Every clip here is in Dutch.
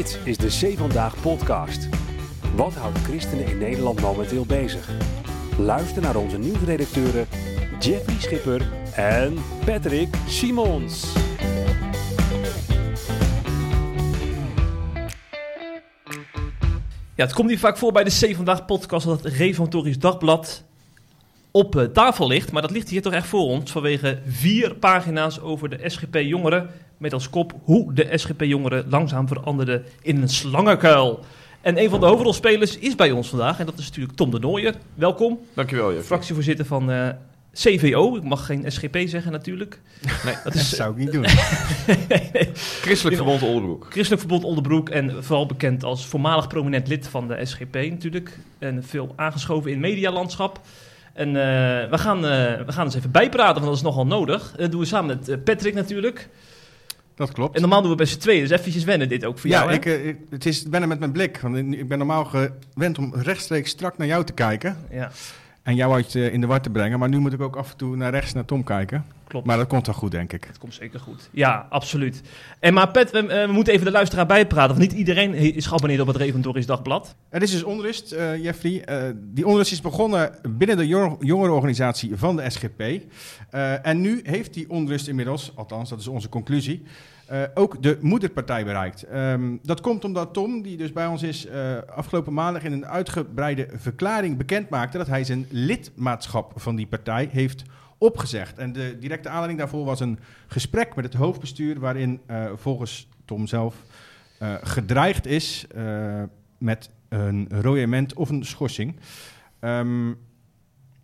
Dit is de C Vandaag podcast. Wat houdt christenen in Nederland momenteel bezig? Luister naar onze nieuwsredacteuren Jeffrey Schipper en Patrick Simons. Ja, het komt niet vaak voor bij de C Vandaag podcast dat het Reformatorisch Dagblad op eh, tafel ligt. Maar dat ligt hier toch echt voor ons vanwege vier pagina's over de SGP Jongeren. Met als kop hoe de SGP Jongeren langzaam veranderden in een slangenkuil. En een van de hoofdrolspelers is bij ons vandaag en dat is natuurlijk Tom de Nooijer. Welkom, Dankjewel, Jeff. fractievoorzitter van eh, CVO. Ik mag geen SGP zeggen natuurlijk. Nee, Dat Dat is zou ik niet doen. Christelijk Verbond Oldenbroek. Christelijk Verbond Onderbroek en vooral bekend als voormalig prominent lid van de SGP natuurlijk. En veel aangeschoven in medialandschap. En eh, we, gaan, eh, we gaan eens even bijpraten, want dat is nogal nodig. Dat doen we samen met Patrick natuurlijk. Dat klopt. En normaal doen we best z'n tweeën, dus eventjes wennen dit ook voor ja, jou. hè? ik, eh, ik- het is wennen met mijn blik. Want ik ben normaal gewend om rechtstreeks strak naar jou te kijken. Ja, En jou uit eh, in de war te brengen. Maar nu moet ik ook af en toe naar rechts naar Tom kijken. klopt. Maar dat komt wel goed, denk ik. Het komt zeker goed. Ja, absoluut. En maar Pet, we, eh, we moeten even de luisteraar bijpraten. Want niet iedereen is geabonneerd op het Reventorisch Dagblad. Er is dus onrust, Jeffrey. Die onrust is begonnen binnen de jong- jongerenorganisatie van de SGP. En nu heeft die onrust inmiddels, althans dat is onze conclusie, eh, ook de moederpartij bereikt. Ehm, dat komt omdat Tom, die dus bij ons is, eh, afgelopen maandag in een uitgebreide verklaring bekend maakte dat hij zijn lidmaatschap van die partij heeft opgezegd. En de directe aanleiding daarvoor was een gesprek met het hoofdbestuur waarin eh, volgens Tom zelf gedreigd is met een royement of een schorsing. Ehm,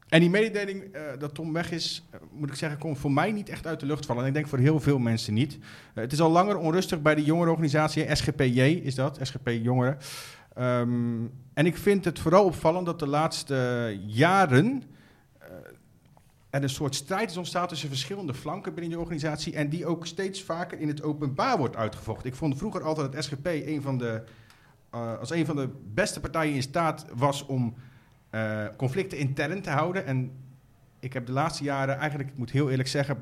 en die mededeling eh, dat Tom weg is, eh, moet ik zeggen, komt voor mij niet echt uit de lucht vallen. En ik denk voor heel veel mensen niet. Eh, het is al langer onrustig bij de jongerenorganisatie, SGPJ is dat, SGP Jongeren. Ehm, en ik vind het vooral opvallend dat de laatste jaren er een soort strijd is ontstaan tussen verschillende flanken binnen die organisatie. En die ook steeds vaker in het openbaar wordt uitgevochten. Ik vond vroeger altijd dat SGP van de, als een van de beste partijen in staat was om eh, conflicten intern te houden. En ik heb de laatste jaren eigenlijk, ik moet heel eerlijk zeggen,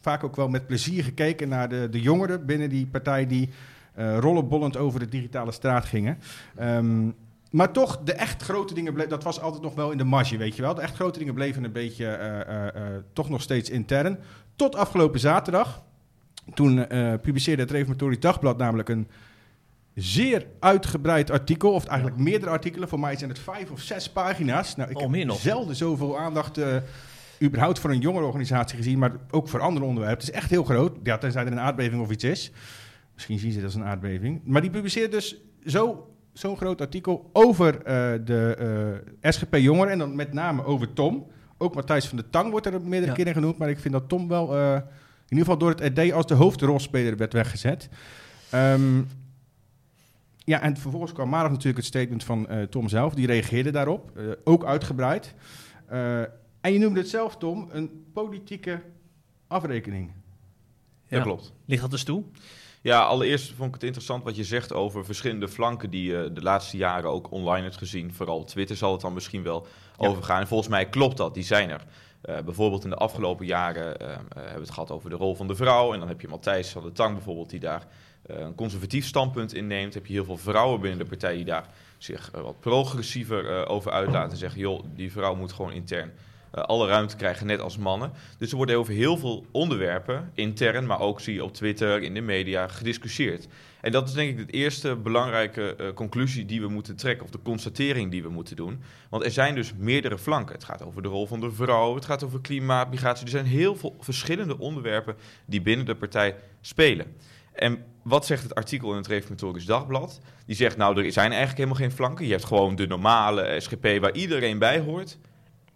vaak ook wel met plezier gekeken naar de, de jongeren binnen die partij die eh rollenbollend over de digitale straat gingen. Ehm, maar toch, de echt grote dingen, ble- dat was altijd nog wel in de marge, weet je wel. De echt grote dingen bleven een beetje eh, toch nog steeds intern. Tot afgelopen zaterdag. Toen publiceerde het Reformatorisch Dagblad namelijk een zeer uitgebreid artikel. Of eigenlijk meerdere artikelen. Voor mij zijn het vijf of zes pagina's. Nou, ik Oh, heb zelden zoveel aandacht eh, überhaupt voor een jongerenorganisatie gezien. Maar ook voor andere onderwerpen. Het is echt heel groot. Ja, tenzij er een aardbeving of iets is. Misschien zien ze het als een aardbeving. Maar die publiceert dus zo, zo'n groot artikel over eh, de eh, SGP Jongeren. En dan met name over Tom. Ook Matthijs van de Tang wordt er meerdere Ja. keren genoemd. Maar ik vind dat Tom wel in ieder geval door het RD als de hoofdrolspeler werd weggezet. Ehm, ja, en vervolgens kwam maandag natuurlijk het statement van eh, Tom zelf. Die reageerde daarop, eh, ook uitgebreid. Eh, en je noemde het zelf, Tom, een politieke afrekening. Ja. Dat klopt. Ligt dat dus toe? Ja, allereerst vond ik het interessant wat je zegt over verschillende flanken die je de laatste jaren ook online hebt gezien. Vooral op Twitter zal het dan misschien wel Ja. overgaan. En volgens mij klopt dat, die zijn er. Eh, bijvoorbeeld in de afgelopen jaren hebben we het gehad over de rol van de vrouw. En dan heb je Matthijs van de Tang bijvoorbeeld die daar een conservatief standpunt inneemt. Heb je heel veel vrouwen binnen de partij die daar zich eh, wat progressiever eh, over uitlaten. En zeggen, joh, die vrouw moet gewoon intern eh, alle ruimte krijgen, net als mannen. Dus er worden over heel veel onderwerpen, intern, maar ook zie je op Twitter, in de media, gediscussieerd. En dat is denk ik de eerste belangrijke eh, conclusie die we moeten trekken, of de constatering die we moeten doen. Want er zijn dus meerdere flanken. Het gaat over de rol van de vrouw, het gaat over klimaat, migratie. Er zijn heel veel verschillende onderwerpen die binnen de partij spelen. En wat zegt het artikel in het Reformatorisch Dagblad? Die zegt, nou, er zijn eigenlijk helemaal geen flanken. Je hebt gewoon de normale SGP waar iedereen bij hoort.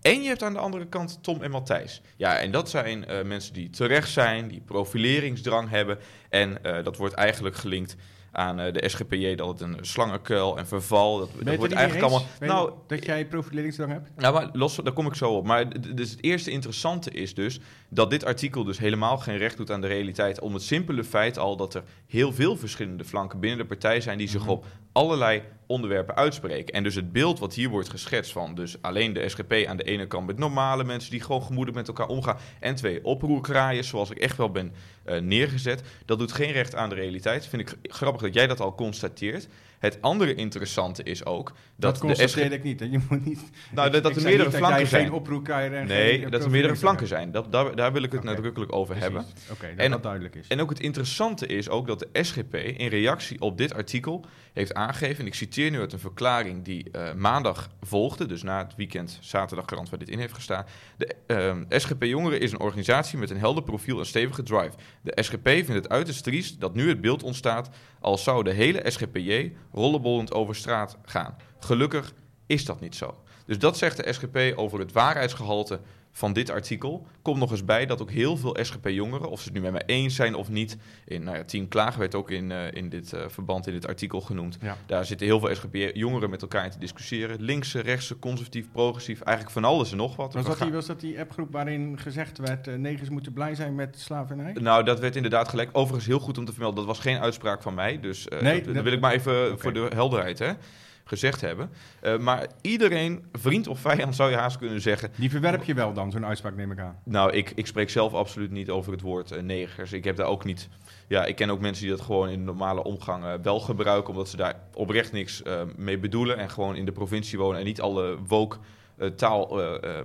En je hebt aan de andere kant Tom en Matthijs. Ja, en dat zijn eh, mensen die terecht zijn, die profileringsdrang hebben. En eh, dat wordt eigenlijk gelinkt aan eh, de SGPJ dat het een slangenkuil en verval. Dat, dat wordt eigenlijk allemaal. Nou, dat jij profileringsdrang hebt? nou, maar los, daar kom ik zo op. Maar dus het eerste interessante is dus dat dit artikel dus helemaal geen recht doet aan de realiteit. Om het simpele feit al dat er heel veel verschillende flanken binnen de partij zijn die zich Mhm. op allerlei onderwerpen uitspreken. En dus het beeld wat hier wordt geschetst van dus alleen de SGP aan de ene kant met normale mensen die gewoon gemoedelijk met elkaar omgaan en twee oproerkraaien, zoals ik echt wel ben eh, neergezet, dat doet geen recht aan de realiteit. Vind ik grappig dat jij dat al constateert. Het andere interessante is ook Dat, dat, de SGP... ik niet. Hè. Je moet niet Nou, dat, dat er meerdere dat flanken jij zijn. geen oproep krijgt en Nee, geen dat er meerdere flanken zijn. Dat, daar, daar wil ik het nadrukkelijk over Precies. hebben. Oké, dat En- dat duidelijk is. En ook het interessante is ook dat de SGP in reactie op dit artikel heeft aangegeven, en ik citeer nu uit een verklaring die eh, maandag volgde, dus na het weekend zaterdagkrant waar dit in heeft gestaan. De ehm, SGP Jongeren is een organisatie met een helder profiel en stevige drive. De SGP vindt het uiterst triest dat nu het beeld ontstaat als zou de hele SGPJ rollenbollend over straat gaan. Gelukkig is dat niet zo. Dus dat zegt de SGP over het waarheidsgehalte van dit artikel. Komt nog eens bij dat ook heel veel SGP-jongeren, of ze het nu met mij eens zijn of niet, in nou ja, Team Klaag werd ook in, eh, in dit eh, verband in dit artikel genoemd. Ja. Daar zitten heel veel SGP-jongeren met elkaar in te discussiëren. Linkse, rechtse, conservatief, progressief, eigenlijk van alles en nog wat. Was dat, die, was dat die appgroep waarin gezegd werd... eh, negers moeten blij zijn met slavernij? Nou, dat werd inderdaad gelijk. Overigens heel goed om te vermelden. Dat was geen uitspraak van mij. Dus Nee, dat, wil ik maar even voor de helderheid hè, gezegd hebben. Eh, maar iedereen, vriend of vijand, zou je haast kunnen zeggen. Die verwerp je wel dan, zo'n uitspraak neem ik aan. Nou, ik, ik spreek zelf absoluut niet over het woord eh, negers. Ik heb daar ook niet. Ja, ik ken ook mensen die dat gewoon in de normale omgang eh, wel gebruiken, omdat ze daar oprecht niks mee bedoelen en gewoon in de provincie wonen en niet alle woke eh, taal, eh, eh,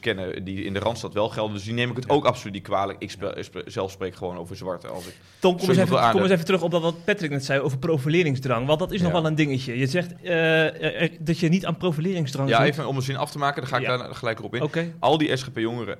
kennen die in de Randstad wel gelden. Dus die neem ik het ook absoluut niet kwalijk. Ik zelf spreek gewoon over zwarte als ik Tom, kom eens, even, aan, kom hè? eens even terug op dat wat Patrick net zei over profileringsdrang. Want dat is nog wel een dingetje. Je zegt dat je niet aan profileringsdrang Ja, even om een zin af te maken, dan ga ik daar gelijk op in. Al die SGP-jongeren,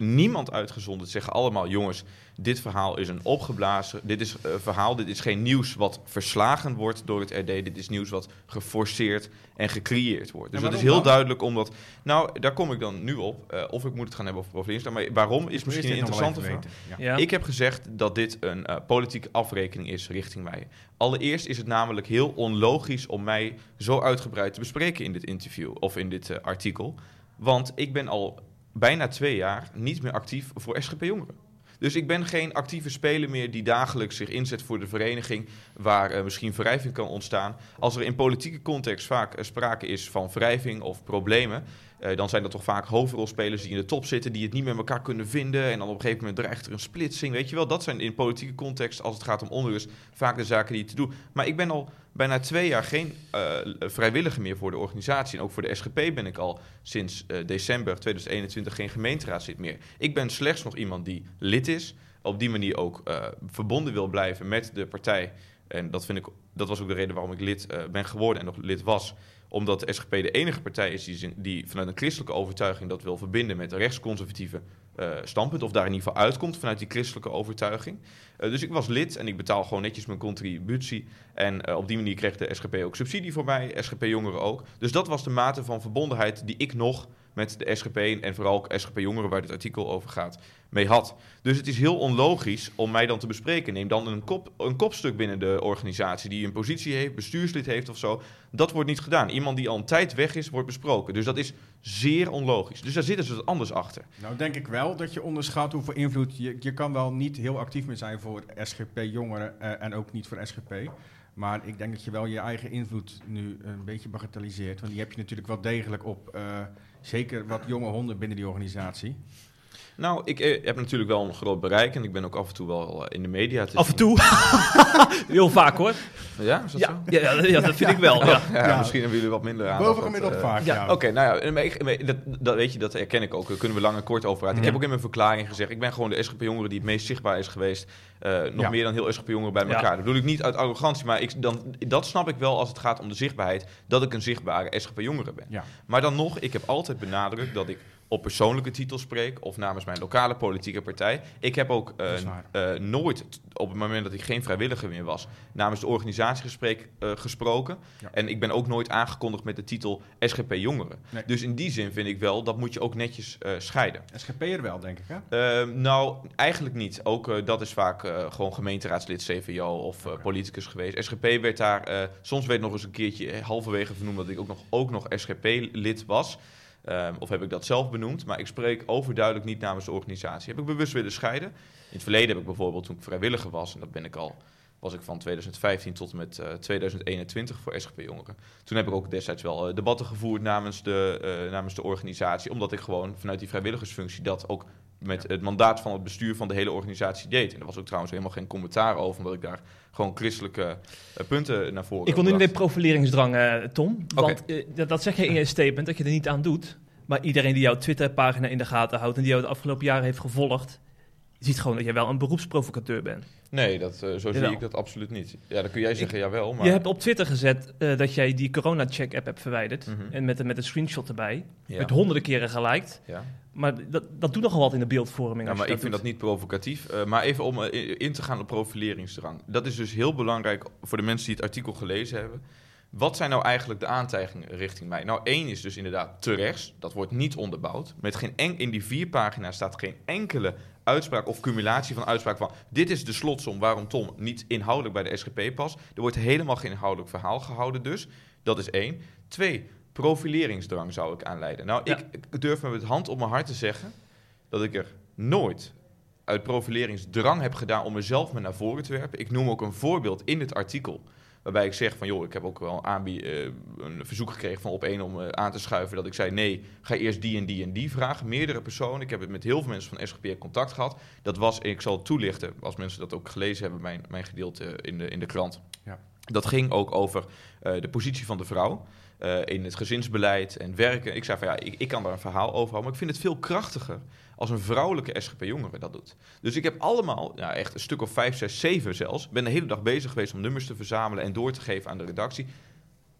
niemand uitgezonderd, zeggen allemaal: jongens, dit verhaal is een opgeblazen. Dit is een verhaal, dit is geen nieuws wat verslagen wordt door het RD. Dit is nieuws wat geforceerd en gecreëerd wordt. Dus dat is heel dan? duidelijk, omdat. Nou, daar kom ik dan nu op. eh, of ik moet het gaan hebben over profileringsdrang. Maar waarom is misschien wel interessante vraag. Ja. Ik heb gezegd dat dit een eh, politieke afrekening is richting mij. Allereerst is het namelijk heel onlogisch om mij zo uitgebreid te bespreken in dit interview of in dit eh, artikel. Want ik ben al bijna twee jaar niet meer actief voor SGP Jongeren. Dus ik ben geen actieve speler meer die dagelijks zich inzet voor de vereniging waar eh, misschien wrijving kan ontstaan. Als er in politieke context vaak eh, sprake is van wrijving of problemen, eh, dan zijn dat toch vaak hoofdrolspelers die in de top zitten, die het niet met elkaar kunnen vinden. En dan op een gegeven moment dreigt er een splitsing. Weet je wel, dat zijn in politieke context, als het gaat om onrust, vaak de zaken die te doen. Maar ik ben al bijna twee jaar geen eh, vrijwilliger meer voor de organisatie. En ook voor de SGP ben ik al sinds eh, december 2021 geen gemeenteraadslid meer. Ik ben slechts nog iemand die lid is. Op die manier ook verbonden wil blijven met de partij. En dat, vind ik, dat was ook de reden waarom ik lid ben geworden en nog lid was omdat de SGP de enige partij is die, vanuit een christelijke overtuiging dat wil verbinden met een rechtsconservatieve eh, standpunt. Of daar in ieder geval uitkomt vanuit die christelijke overtuiging. Eh, dus ik was lid en ik betaal gewoon netjes mijn contributie. En eh, op die manier kreeg de SGP ook subsidie voor mij, SGP Jongeren ook. Dus dat was de mate van verbondenheid die ik nog met de SGP en vooral ook SGP Jongeren, waar dit artikel over gaat, mee had. Dus het is heel onlogisch om mij dan te bespreken. Neem dan een, kop, een kopstuk binnen de organisatie die een positie heeft, bestuurslid heeft of zo. Dat wordt niet gedaan. Iemand die al een tijd weg is, wordt besproken. Dus dat is zeer onlogisch. Dus daar zitten ze wat anders achter. Nou denk ik wel dat je onderschat hoeveel invloed... Je, je kan wel niet heel actief meer zijn voor SGP-jongeren eh, en ook niet voor SGP. Maar ik denk dat je wel je eigen invloed nu een beetje bagatelliseert. Want die heb je natuurlijk wel degelijk op eh, zeker wat jonge honden binnen die organisatie. Nou, ik eh, heb natuurlijk wel een groot bereik en ik ben ook af en toe wel eh, in de media te Af en zien. toe. Heel vaak hoor. Ja, is dat zo? Ja, ja, ja, dat vind ik wel. Ja. Ja, Ja. misschien hebben jullie wat minder aan. Bovengemiddeld vaak, ja. ja. Oké, nou ja, maar ik- maar dat, dat weet je, dat herken ik ook. Daar kunnen we lang en kort over praten. Ik heb ook in mijn verklaring gezegd, ik ben gewoon de SGP-jongere die het meest zichtbaar is geweest. Eh, nog Ja. meer dan heel SGP-jongeren bij Ja. elkaar. Dat bedoel ik niet uit arrogantie, maar ik, dan, dat snap ik wel als het gaat om de zichtbaarheid, dat ik een zichtbare SGP-jongere ben. Ja. Maar dan nog, ik heb altijd benadrukt dat ik op persoonlijke titel spreek of namens mijn lokale politieke partij. Ik heb ook eh, eh, nooit, op het moment dat ik geen vrijwilliger meer was, namens de organisatie gesprek, eh, gesproken. Ja. En ik ben ook nooit aangekondigd met de titel SGP Jongeren. Nee. Dus in die zin vind ik wel, dat moet je ook netjes scheiden. SGP'er wel, denk ik, hè? Eh, nou, eigenlijk niet. Ook dat is vaak gewoon gemeenteraadslid CVO of politicus geweest. SGP werd daar, soms werd nog eens een keertje halverwege vernoemd dat ik ook nog, ook nog SGP-lid was. Ehm, of heb ik dat zelf benoemd? Maar ik spreek overduidelijk niet namens de organisatie. Heb ik bewust willen scheiden. In het verleden heb ik bijvoorbeeld, toen ik vrijwilliger was, en dat ben ik al was ik van 2015 tot en met eh, 2021 voor SGP Jongeren. Toen heb ik ook destijds wel eh, debatten gevoerd namens de, eh, namens de organisatie, omdat ik gewoon vanuit die vrijwilligersfunctie dat ook met het mandaat van het bestuur van de hele organisatie deed. En er was ook trouwens helemaal geen commentaar over, omdat ik daar gewoon christelijke eh, punten naar voren Ik wil nu weer profileringsdrang, eh, Tom. Want eh, dat, dat zeg je in je statement, dat je er niet aan doet. Maar iedereen die jouw Twitter-pagina in de gaten houdt... en die jou de afgelopen jaren heeft gevolgd... ziet gewoon dat je wel een beroepsprovocateur bent. Nee, dat, eh, zo zie ik dat absoluut niet. Ja, dan kun jij zeggen, jawel, maar... Je hebt op Twitter gezet eh, dat jij die corona-check-app hebt verwijderd. Mhm. En met, met een screenshot erbij. Ja. Met honderden keren geliked. Ja. Maar dat, dat doet nogal wat in de beeldvorming. Ja, maar je ik vind dat niet provocatief. Eh, maar even om in- in te gaan op profileringsdrang. Dat is dus heel belangrijk voor de mensen die het artikel gelezen hebben. Wat zijn nou eigenlijk de aantijgingen richting mij? Nou, één is dus inderdaad terecht. Dat wordt niet onderbouwd. Met geen en in die vier pagina's staat geen enkele uitspraak of cumulatie van uitspraak van... dit is de slotsom waarom Tom niet inhoudelijk bij de SGP past. Er wordt helemaal geen inhoudelijk verhaal gehouden dus. Dat is één. Twee, profileringsdrang zou ik aanleiden. Nou, Ja. ik, durf me met hand op mijn hart te zeggen... dat ik er nooit uit profileringsdrang heb gedaan om mezelf maar naar voren te werpen. Ik noem ook een voorbeeld in het artikel. Waarbij ik zeg van, joh, ik heb ook wel aanbie- eh, een verzoek gekregen van op één om eh, aan te schuiven. Dat ik zei, nee, ga eerst die en die en die vragen. Meerdere personen. Ik heb het met heel veel mensen van SGP contact gehad. Dat was, ik zal het toelichten, als mensen dat ook gelezen hebben, mijn, mijn gedeelte in de, in de krant. Ja. Dat ging ook over eh, de positie van de vrouw. in het gezinsbeleid en werken. Ik zei van ja, ik, ik kan daar een verhaal over houden. Maar ik vind het veel krachtiger als een vrouwelijke SGP-jongere dat doet. Dus ik heb allemaal, ja, echt een stuk of vijf, zes, zeven zelfs, ben de hele dag bezig geweest om nummers te verzamelen en door te geven aan de redactie.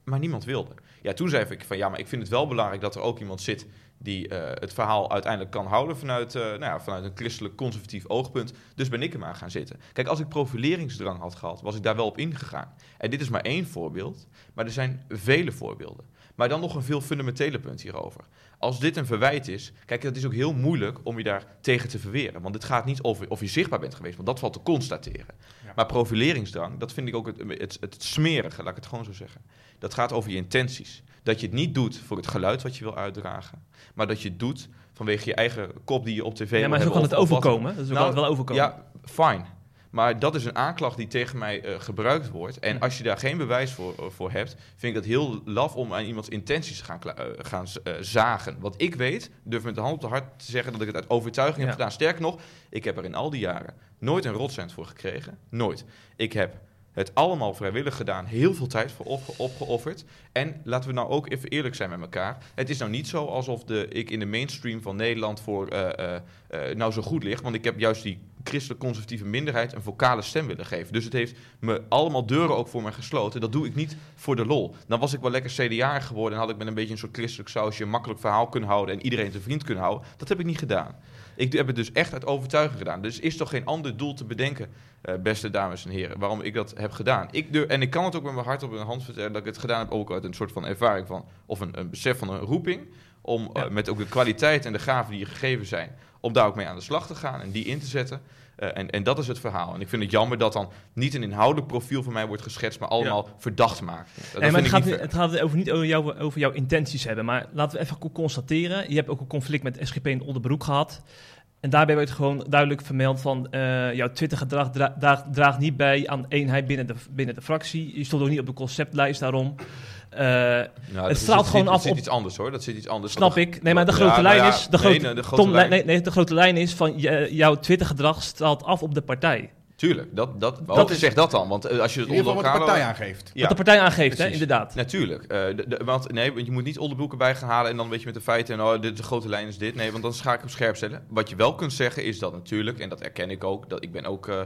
Maar niemand wilde. Ja, toen zei ik van ja, maar ik vind het wel belangrijk dat er ook iemand zit die eh, het verhaal uiteindelijk kan houden vanuit, eh, nou ja, vanuit een christelijk conservatief oogpunt. Dus ben ik hem aan gaan zitten. Kijk, als ik profileringsdrang had gehad, was ik daar wel op ingegaan. En dit is maar één voorbeeld, maar er zijn vele voorbeelden. Maar dan nog een veel fundamentele punt hierover. Als dit een verwijt is, kijk, het is ook heel moeilijk om je daar tegen te verweren. Want het gaat niet over of je zichtbaar bent geweest, want dat valt te constateren. Ja. Maar profileringsdrang, dat vind ik ook het, het, het smerige, laat ik het gewoon zo zeggen. Dat gaat over je intenties. Dat je het niet doet voor het geluid wat je wil uitdragen, maar dat je het doet vanwege je eigen kop die je op tv Ja, wil maar zo kan het wat- overkomen. Dat is Nou, altijd wel overkomen. Ja, fine. Maar dat is een aanklacht die tegen mij eh, gebruikt wordt. En als je daar geen bewijs voor, eh, voor hebt, vind ik dat heel laf om aan iemands intenties te gaan, eh, gaan zagen. Wat ik weet, durf met de hand op de hart te zeggen dat ik het uit overtuiging Ja. heb gedaan. Sterker nog, ik heb er in al die jaren nooit een rotcent voor gekregen. Nooit. Ik heb het allemaal vrijwillig gedaan, heel veel tijd voor opge- opgeofferd. En laten we nou ook even eerlijk zijn met elkaar. Het is nou niet zo alsof de, ik in de mainstream van Nederland voor nou zo goed lig. Want ik heb juist die christelijk conservatieve minderheid een vocale stem willen geven. Dus het heeft me allemaal deuren ook voor mij gesloten. Dat doe ik niet voor de lol. Dan was ik wel lekker CDA geworden en had ik met een beetje een soort christelijk sausje een makkelijk verhaal kunnen houden en iedereen te vriend kunnen houden. Dat heb ik niet gedaan. Ik heb het dus echt uit overtuiging gedaan. Dus is toch geen ander doel te bedenken, eh, beste dames en heren, waarom ik dat heb gedaan. Ik durf, en ik kan het ook met mijn hart op mijn hand vertellen dat ik het gedaan heb, ook uit een soort van ervaring van, of een, een besef van een roeping, om eh, met ook de kwaliteit en de gaven die je gegeven zijn, om daar ook mee aan de slag te gaan en die in te zetten. Eh, en, en dat is het verhaal. En ik vind het jammer dat dan niet een inhoudelijk profiel van mij wordt geschetst, maar allemaal verdacht maakt. Dat Nee, maar het gaat, niet het gaat over niet over, jou, over jouw intenties hebben. Maar laten we even co- constateren. Je hebt ook een conflict met SGP in Onderbroek gehad. En daarbij werd gewoon duidelijk vermeld van... eh, jouw Twitter-gedrag dra- draagt, draagt niet bij aan eenheid binnen de, binnen de fractie. Je stond ook niet op de conceptlijst daarom. Eh, Nou, Het straalt gewoon zit, af dat zit op- iets anders hoor. Dat zit iets anders. snap ik. Nee, maar de grote lijn is... De nee, grote, nee, de grote lijn- nee, nee, de grote lijn is van je- jouw Twitter-gedrag straalt af op de partij. Tuurlijk, dat, dat, Dat is- zeg dat dan. Want eh, als je het onder geval wat de elkaar... partij aangeeft. Ja. Wat de partij aangeeft, hè, inderdaad. Natuurlijk. eh, de, de- want, nee, want je moet niet onderbroeken bij gaan halen en dan weet je met de feiten en oh, dit, de grote lijn is dit. Nee, want dan ga ik op scherp stellen. Wat je wel kunt zeggen is dat natuurlijk, en dat erken ik ook, dat ik ben ook, eh,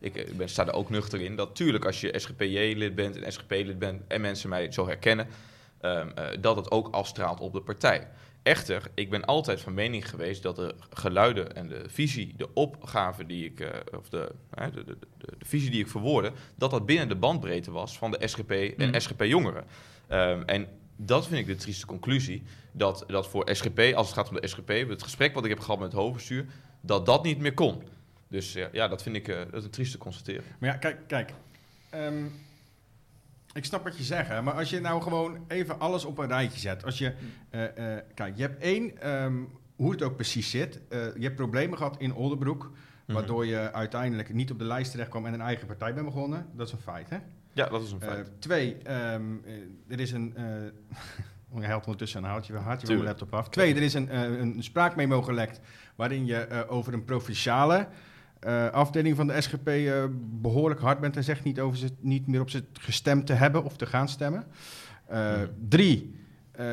ik eh, ben, sta er ook nuchter in, dat tuurlijk als je SGPJ-lid bent en SGP-lid bent en mensen mij zo herkennen, eh, dat het ook afstraalt op de partij. Echter, ik ben altijd van mening geweest dat de geluiden en de visie, de opgave die ik, eh, of de, de, de, de visie die ik verwoordde, dat dat binnen de bandbreedte was van de SGP en Mhm. SGP-jongeren. Ehm, en dat vind ik de trieste conclusie, dat, dat voor SGP, als het gaat om de SGP, het gesprek wat ik heb gehad met het hoofdbestuur, dat dat niet meer kon. Dus ja, ja dat vind ik eh, dat is een trieste constatering. Maar ja, kijk, kijk. Ehm, ik snap wat je zegt, maar als je nou gewoon even alles op een rijtje zet. Als je, eh, eh, kijk, je hebt één, ehm, hoe het ook precies zit. je hebt problemen gehad in Oldenbroek. Mhm. Waardoor je uiteindelijk niet op de lijst terecht kwam en een eigen partij bent begonnen. Dat is een feit, hè? Ja, dat is een feit. twee, ehm, eh, er is een... eh je helpt ondertussen een houtje, haalt je van mijn laptop af. Twee, er is een, eh, een spraakmemo gelekt waarin je over een provinciale eh, afdeling van de SGP eh, behoorlijk hard bent en zegt niet, over ze, niet meer op ze gestemd te hebben of te gaan stemmen. Eh. Drie,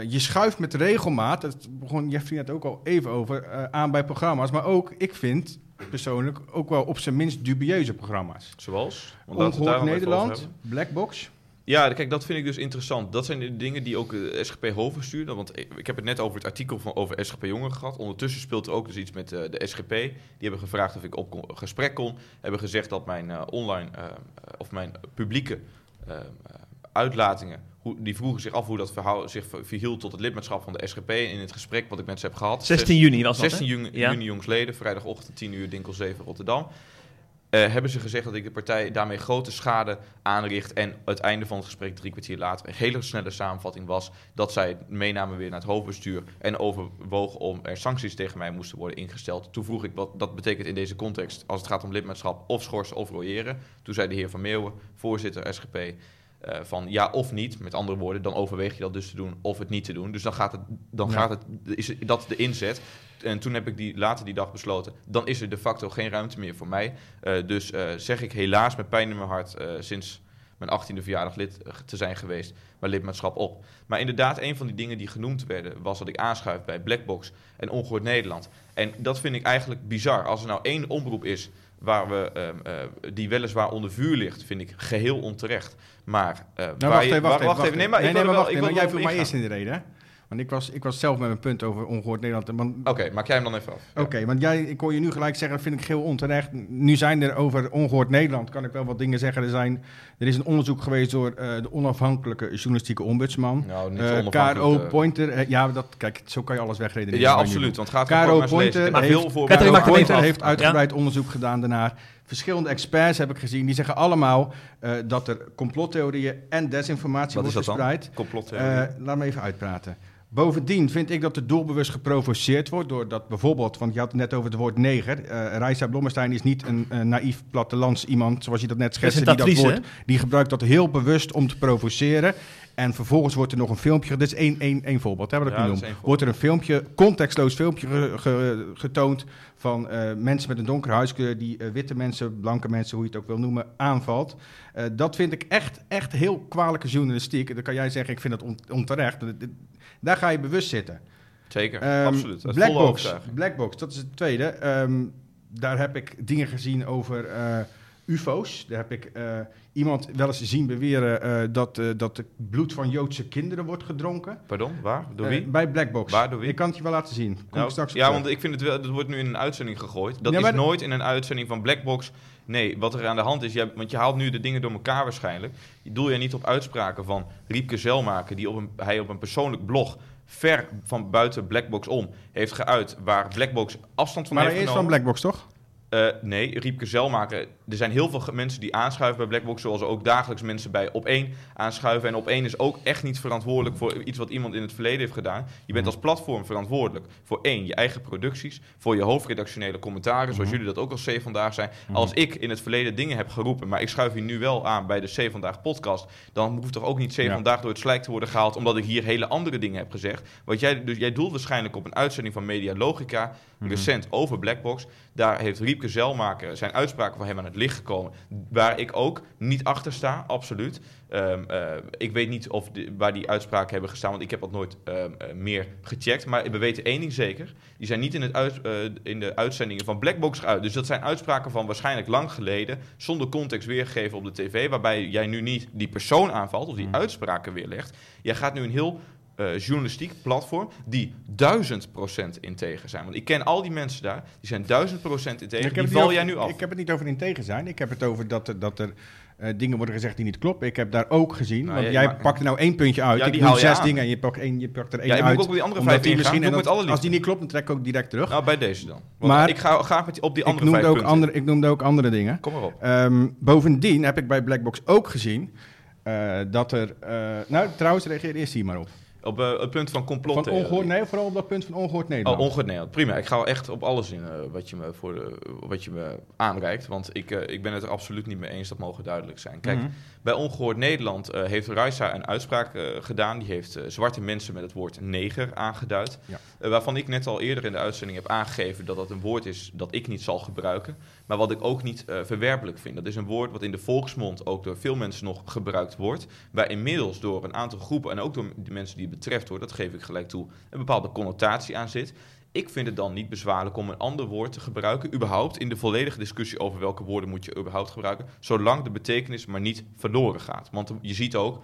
je schuift met regelmaat, dat begon Jeffrey net ook al even over, aan bij programma's. Maar ook, ik vind persoonlijk ook wel op zijn minst dubieuze programma's. Zoals? Ongehoord Nederland. Blackbox. Ja, kijk, dat vind ik dus interessant. Dat zijn de dingen die ook de SGP hoofdbestuur... Want ik ik heb het net over het artikel van, over SGP Jongeren gehad. Ondertussen speelt er ook dus iets met eh, de SGP. Die hebben gevraagd of ik op kon- gesprek kon. Hebben gezegd dat mijn eh, online... eh, of mijn publieke eh, eh, uitlatingen... Hoe, die vroegen zich af hoe dat verhaal zich ver- verhield tot het lidmaatschap van de SGP. In het gesprek wat ik met ze heb gehad. 16 juni was dat, 16 hè? juni, Ja. juni jongsleden, vrijdagochtend 10 uur, Dinkel 7, Rotterdam. Eh, hebben ze gezegd dat ik de partij daarmee grote schade aanricht. En het einde van het gesprek, drie kwartier later, een hele snelle samenvatting was dat zij het meenamen weer naar het hoofdbestuur. En overwogen om er sancties tegen mij moesten worden ingesteld. Toen vroeg ik wat dat betekent in deze context als het gaat om lidmaatschap of schorsen of royeren. Toen zei de heer Van Meeuwen, voorzitter SGP. eh, van ja of niet, met andere woorden, dan overweeg je dat dus te doen of het niet te doen. Dus dan gaat het, dan Ja. gaat het, is dat de inzet. En toen heb ik die, later die dag besloten, dan is er de facto geen ruimte meer voor mij. Eh, dus eh, zeg ik helaas met pijn in mijn hart eh, sinds mijn 18e verjaardag lid te zijn geweest, mijn lidmaatschap op. Maar inderdaad, een van die dingen die genoemd werden, was dat ik aanschuif bij Blackbox en Ongehoord Nederland. En dat vind ik eigenlijk bizar. Als er nou één omroep is waar we, ehm, eh, die weliswaar onder vuur ligt, vind ik geheel onterecht. Maar, Nou, waar wacht je- even, wacht wa- even. Nee, maar nee, ik nee, wil maar wacht ik Jij wil viel maar wel eerst in de reden, hè? Want ik was, ik was zelf met mijn punt over ongehoord Nederland. Oké, maak jij hem dan even af. Ja. Oké, want jij, ik hoor je nu gelijk zeggen, dat vind ik heel onterecht. Nu zijn er over ongehoord Nederland, kan ik wel wat dingen zeggen. Er, zijn, er is een onderzoek geweest door eh, de onafhankelijke journalistieke ombudsman. Nou, niet Eh, onafhankelijk, KRO eh. Pointer, eh, ja, dat, kijk, zo kan je alles wegredeneren. Ja, absoluut. Want gaat maar lezen. Pointer heeft- veel Pointer heeft uitgebreid onderzoek gedaan daarnaar. Verschillende experts heb ik gezien, die zeggen allemaal eh, dat er complottheorieën en desinformatie Wat is wordt dat dan? verspreid. complottheorie. Eh, laat me even uitpraten. Bovendien vind ik dat er doelbewust geprovoceerd wordt doordat bijvoorbeeld, want je had het net over het woord neger. eh Reisa Blommestein is niet een eh, naïef plattelands iemand, zoals je dat net schetste, die dat woord, die gebruikt dat heel bewust om te provoceren. En vervolgens wordt er nog een filmpje, dit is één, één, één voorbeeld, hè, wat ik Ja, nu noem. Wordt er een filmpje, contextloos filmpje ge- ge- getoond van eh, mensen met een donkere huidskleur die eh, witte mensen, blanke mensen, hoe je het ook wil noemen, aanvalt. Eh, dat vind ik echt, echt heel kwalijke journalistiek. Dan kan jij zeggen, ik vind on- onterecht. Dat- dat- Daar ga je bewust zitten. Zeker, Ehm, absoluut. Blackbox. Blackbox, dat is het tweede. Ehm, daar heb ik dingen gezien over UFO's. Daar heb ik eh, iemand wel eens zien beweren eh, dat, eh, dat het bloed van Joodse kinderen wordt gedronken. Pardon, waar? Door wie? bij Blackbox. Waar, door wie? Ik kan het je wel laten zien. Kom Nou, ik straks ja, want ik vind het wel, dat wordt nu in een uitzending gegooid. Dat Ja, is maar nooit in een uitzending van Blackbox. Nee, wat er aan de hand is, jij, want je haalt nu de dingen door elkaar waarschijnlijk. Je doel jij niet op uitspraken van Riepke Zelmaker, die op een, hij op een persoonlijk blog ver van buiten Blackbox om heeft geuit, waar Blackbox afstand van maar heeft eerst van genomen. Blackbox, toch? Eh, nee, Riepke Zelmaker. Er zijn heel veel mensen die aanschuiven bij Blackbox, zoals er ook dagelijks mensen bij op één aanschuiven. En op één is ook echt niet verantwoordelijk voor iets wat iemand in het verleden heeft gedaan. Je bent als platform verantwoordelijk voor één, je eigen producties, voor je hoofdredactionele commentaren, zoals jullie dat ook als C vandaag zijn. Als ik in het verleden dingen heb geroepen, maar ik schuif hier nu wel aan bij de C vandaag podcast, dan hoeft toch ook niet C Ja. vandaag door het slijk te worden gehaald, omdat ik hier hele andere dingen heb gezegd. Want jij, dus jij doelt waarschijnlijk op een uitzending van Media Logica, recent over Blackbox. Daar heeft Riepke Zelmaker zijn uitspraken van hem aan het licht gekomen. Waar ik ook niet achter sta, absoluut. Ehm, eh, ik weet niet of de- waar die uitspraken hebben gestaan, want ik heb dat nooit ehm, eh, meer gecheckt. Maar we weten één ding zeker: die zijn niet in, het uit, eh, in de uitzendingen van Blackbox geuit. Dus dat zijn uitspraken van waarschijnlijk lang geleden, zonder context weergegeven op de tv. Waarbij jij nu niet die persoon aanvalt of die uitspraken weerlegt. Jij gaat nu een heel eh, journalistiek platform die duizend procent integer zijn. Want ik ken al die mensen daar, die zijn duizend procent integer. Ik Die val jij nu af. Ik heb het niet over integer zijn. Ik heb het over dat er, dat er eh, dingen worden gezegd die niet kloppen. Ik heb daar ook gezien. Nou, want ja, jij maar- pakt er nou één puntje uit. Ja, ik je zes aan. dingen en je pakt, één, je pakt er één Ja, ik uit. ook op die andere vijf die misschien- en met alle. Als die niet klopt, dan trek ik ook direct terug. Nou, bij deze dan. Want Maar- ik ga graag met die, op die ik, andere noemde vijf ook punten. andere, ik noemde ook andere dingen. Kom maar op. Ehm, bovendien heb ik bij Blackbox ook gezien eh, dat er... nou, trouwens, reageer eerst hier maar op. Op eh, het punt van Van complottheorie. ongehoord, nee, vooral op dat punt van ongehoord Nederland. Oh, ongehoord Nederland. Prima. Ik ga echt op alles in eh, wat, je me voor de, wat je me aanreikt. Want ik, eh, ik ben het er absoluut niet mee eens. Dat mogen duidelijk zijn. Kijk, Mhm. bij Ongehoord Nederland eh, heeft Raisa een uitspraak eh, gedaan. Die heeft eh, zwarte mensen met het woord neger aangeduid. Ja. Eh, waarvan ik net al eerder in de uitzending heb aangegeven dat dat een woord is dat ik niet zal gebruiken. Maar wat ik ook niet eh, verwerpelijk vind. Dat is een woord wat in de volksmond ook door veel mensen nog gebruikt wordt. Waar inmiddels door een aantal groepen en ook door de mensen die het betreft hoor, dat geef ik gelijk toe, een bepaalde connotatie aan zit. Ik vind het dan niet bezwaarlijk om een ander woord te gebruiken, überhaupt in de volledige discussie over welke woorden moet je überhaupt gebruiken, zolang de betekenis maar niet verloren gaat. Want je ziet ook,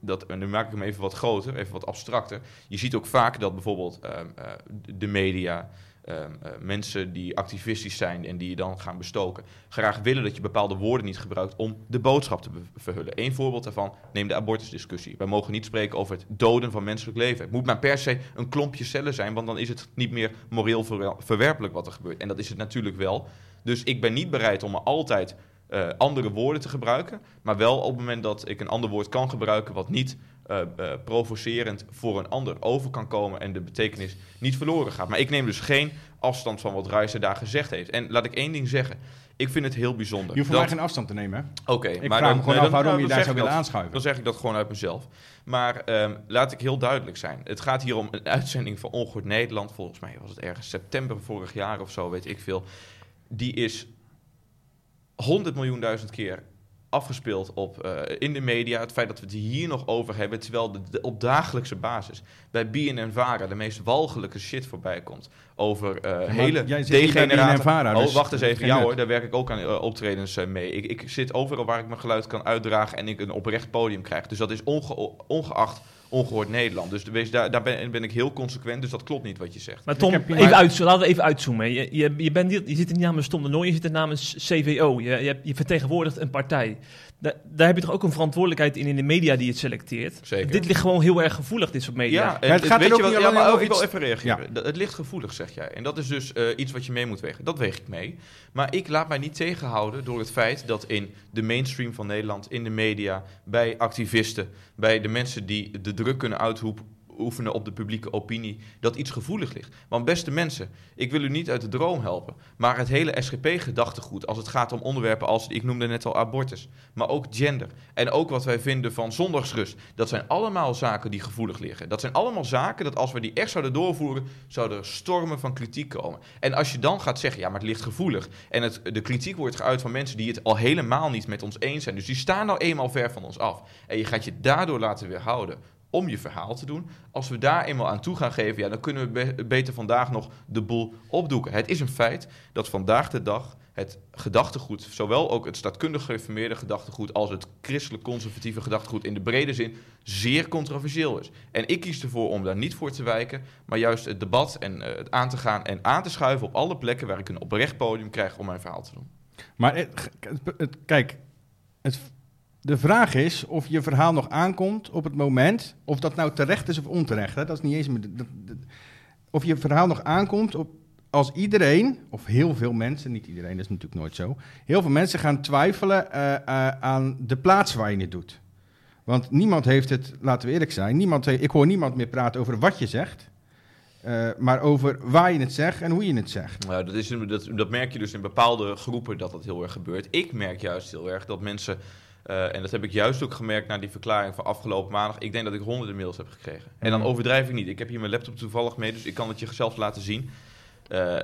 dat, en nu maak ik hem even wat groter, even wat abstracter, je ziet ook vaak dat bijvoorbeeld ehm, eh, de media, ehm, eh, mensen die activistisch zijn en die je dan gaan bestoken, graag willen dat je bepaalde woorden niet gebruikt om de boodschap te verhullen. Eén voorbeeld daarvan, neem de abortusdiscussie. Wij mogen niet spreken over het doden van menselijk leven. Het moet maar per se een klompje cellen zijn, want dan is het niet meer moreel verwer- verwerpelijk wat er gebeurt. En dat is het natuurlijk wel. Dus ik ben niet bereid om er altijd eh, andere woorden te gebruiken, maar wel op het moment dat ik een ander woord kan gebruiken wat niet eh, eh, provocerend voor een ander over kan komen en de betekenis niet verloren gaat. Maar ik neem dus geen afstand van wat Reiser daar gezegd heeft. En laat ik één ding zeggen. Ik vind het heel bijzonder. Je hoeft dat- mij geen afstand te nemen. hè? Oké, Ik maar vraag dan- me gewoon af waarom dan- je daar zou ik willen aanschuiven. Dan zeg ik dat gewoon uit mezelf. Maar ehm, laat ik heel duidelijk zijn. Het gaat hier om een uitzending van Ongehoord Nederland. Volgens mij was het ergens september vorig jaar of zo, weet ik veel. Die is 100 miljoen duizend keer afgespeeld op, eh, in de media. Het feit dat we het hier nog over hebben, terwijl de, de- op dagelijkse basis bij BNN Vara de meest walgelijke shit voorbij komt. Over maar hele. BNN-Vara, oh, dus wacht eens even. Ja hoor, daar werk ik ook aan eh, optredens mee. Ik, ik zit overal waar ik mijn geluid kan uitdragen en ik een oprecht podium krijg. Dus dat is onge- ongeacht ongehoord Nederland. Dus wees, daar, daar ben, ben ik heel consequent, dus dat klopt niet wat je zegt. Maar Tom, even Maar- laten we even uitzoomen. Je, je, je, bent je zit er niet namens Tom de Nooy, je zit er namens CVO. Je, je, hebt- je vertegenwoordigt een partij. Da- daar heb je toch ook een verantwoordelijkheid in in de media die het selecteert. Zeker. Dit ligt gewoon heel erg gevoelig, dit soort media. Ja, en het gaat weet er je ook niet ja, alleen maar over ik wil iets- even reageren. Dat- Het ligt gevoelig, zeg jij. En dat is dus eh, iets wat je mee moet wegen. Dat weeg ik mee. Maar ik laat mij niet tegenhouden door het feit dat in de mainstream van Nederland, in de media, bij activisten, bij de mensen die de druk kunnen uitoefenen op de publieke opinie, dat iets gevoelig ligt. Want beste mensen, ik wil u niet uit de droom helpen, maar het hele SGP-gedachtegoed als het gaat om onderwerpen als, ik noemde net al abortus, maar ook gender en ook wat wij vinden van zondagsrust, dat zijn allemaal zaken die gevoelig liggen. Dat zijn allemaal zaken dat als we die echt zouden doorvoeren, zouden er stormen van kritiek komen. En als je dan gaat zeggen, ja, maar het ligt gevoelig en het, de kritiek wordt geuit van mensen die het al helemaal niet met ons eens zijn, dus die staan nou eenmaal ver van ons af en je gaat je daardoor laten weerhouden om je verhaal te doen. Als we daar eenmaal aan toe gaan geven, ja, dan kunnen we be- beter vandaag nog de boel opdoeken. Het is een feit dat vandaag de dag het gedachtegoed, zowel ook het staatkundig gereformeerde gedachtegoed als het christelijk conservatieve gedachtegoed in de brede zin, zeer controversieel is. En ik kies ervoor om daar niet voor te wijken, maar juist het debat en eh, het aan te gaan en aan te schuiven op alle plekken waar ik een oprecht podium krijg om mijn verhaal te doen. Maar het- het- kijk, het, de vraag is of je verhaal nog aankomt op het moment, of dat nou terecht is of onterecht. Hè? Dat is niet eens. dat- of je verhaal nog aankomt op, als iedereen, of heel veel mensen, niet iedereen, dat is natuurlijk nooit zo, heel veel mensen gaan twijfelen eh, eh, aan de plaats waar je het doet. Want niemand heeft het, laten we eerlijk zijn, niemand, he- ik hoor niemand meer praten over wat je zegt. eh, maar over waar je het zegt en hoe je het zegt. Nou, dat, is, dat, dat merk je dus in bepaalde groepen dat dat heel erg gebeurt. Ik merk juist heel erg dat mensen, eh, en dat heb ik juist ook gemerkt na die verklaring van afgelopen maandag, ik denk dat ik honderden mails heb gekregen. En dan Mhm. overdrijf ik niet. Ik heb hier mijn laptop toevallig mee, dus ik kan het je zelf laten zien. Eh,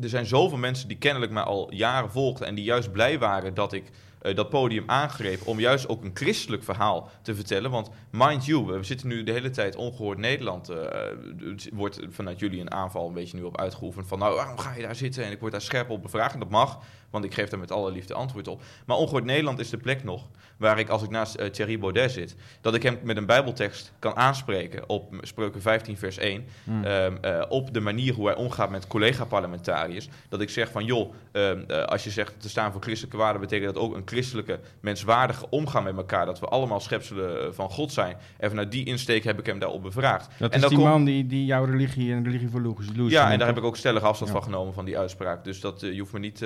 er zijn zoveel mensen die kennelijk mij al jaren volgden en die juist blij waren dat ik eh, dat podium aangreep om juist ook een christelijk verhaal te vertellen. Want mind you, we zitten nu de hele tijd ongehoord Nederland. het wordt vanuit jullie een aanval een beetje nu op uitgeoefend. Van nou, waarom ga je daar zitten? En ik word daar scherp op bevraagd. En dat mag, want ik geef daar met alle liefde antwoord op. Maar ongehoord Nederland is de plek nog waar ik, als ik naast eh, Thierry Baudet zit, dat ik hem met een bijbeltekst kan aanspreken op Spreuken 15 vers 1. Ehm, eh, op de manier hoe hij omgaat met collega-parlementariërs. Dat ik zeg van, joh, ehm, eh, als je zegt te staan voor christelijke waarden, betekent dat ook een christelijke, menswaardige omgang met elkaar. Dat we allemaal schepselen van God zijn. En vanuit die insteek heb ik hem daarop bevraagd. Dat en is die man die, die jouw religie en religie voor Loes. Ja, en daar heb ik ook stellig afstand Ja. van genomen van die uitspraak. Dus dat, je hoeft me niet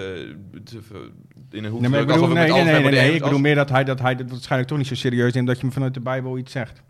in een hoek Nee, maar ik bedoel, nee, nee, nee, ik bedoel meer dat hij, dat hij het waarschijnlijk toch niet zo serieus neemt dat je me vanuit de Bijbel iets zegt.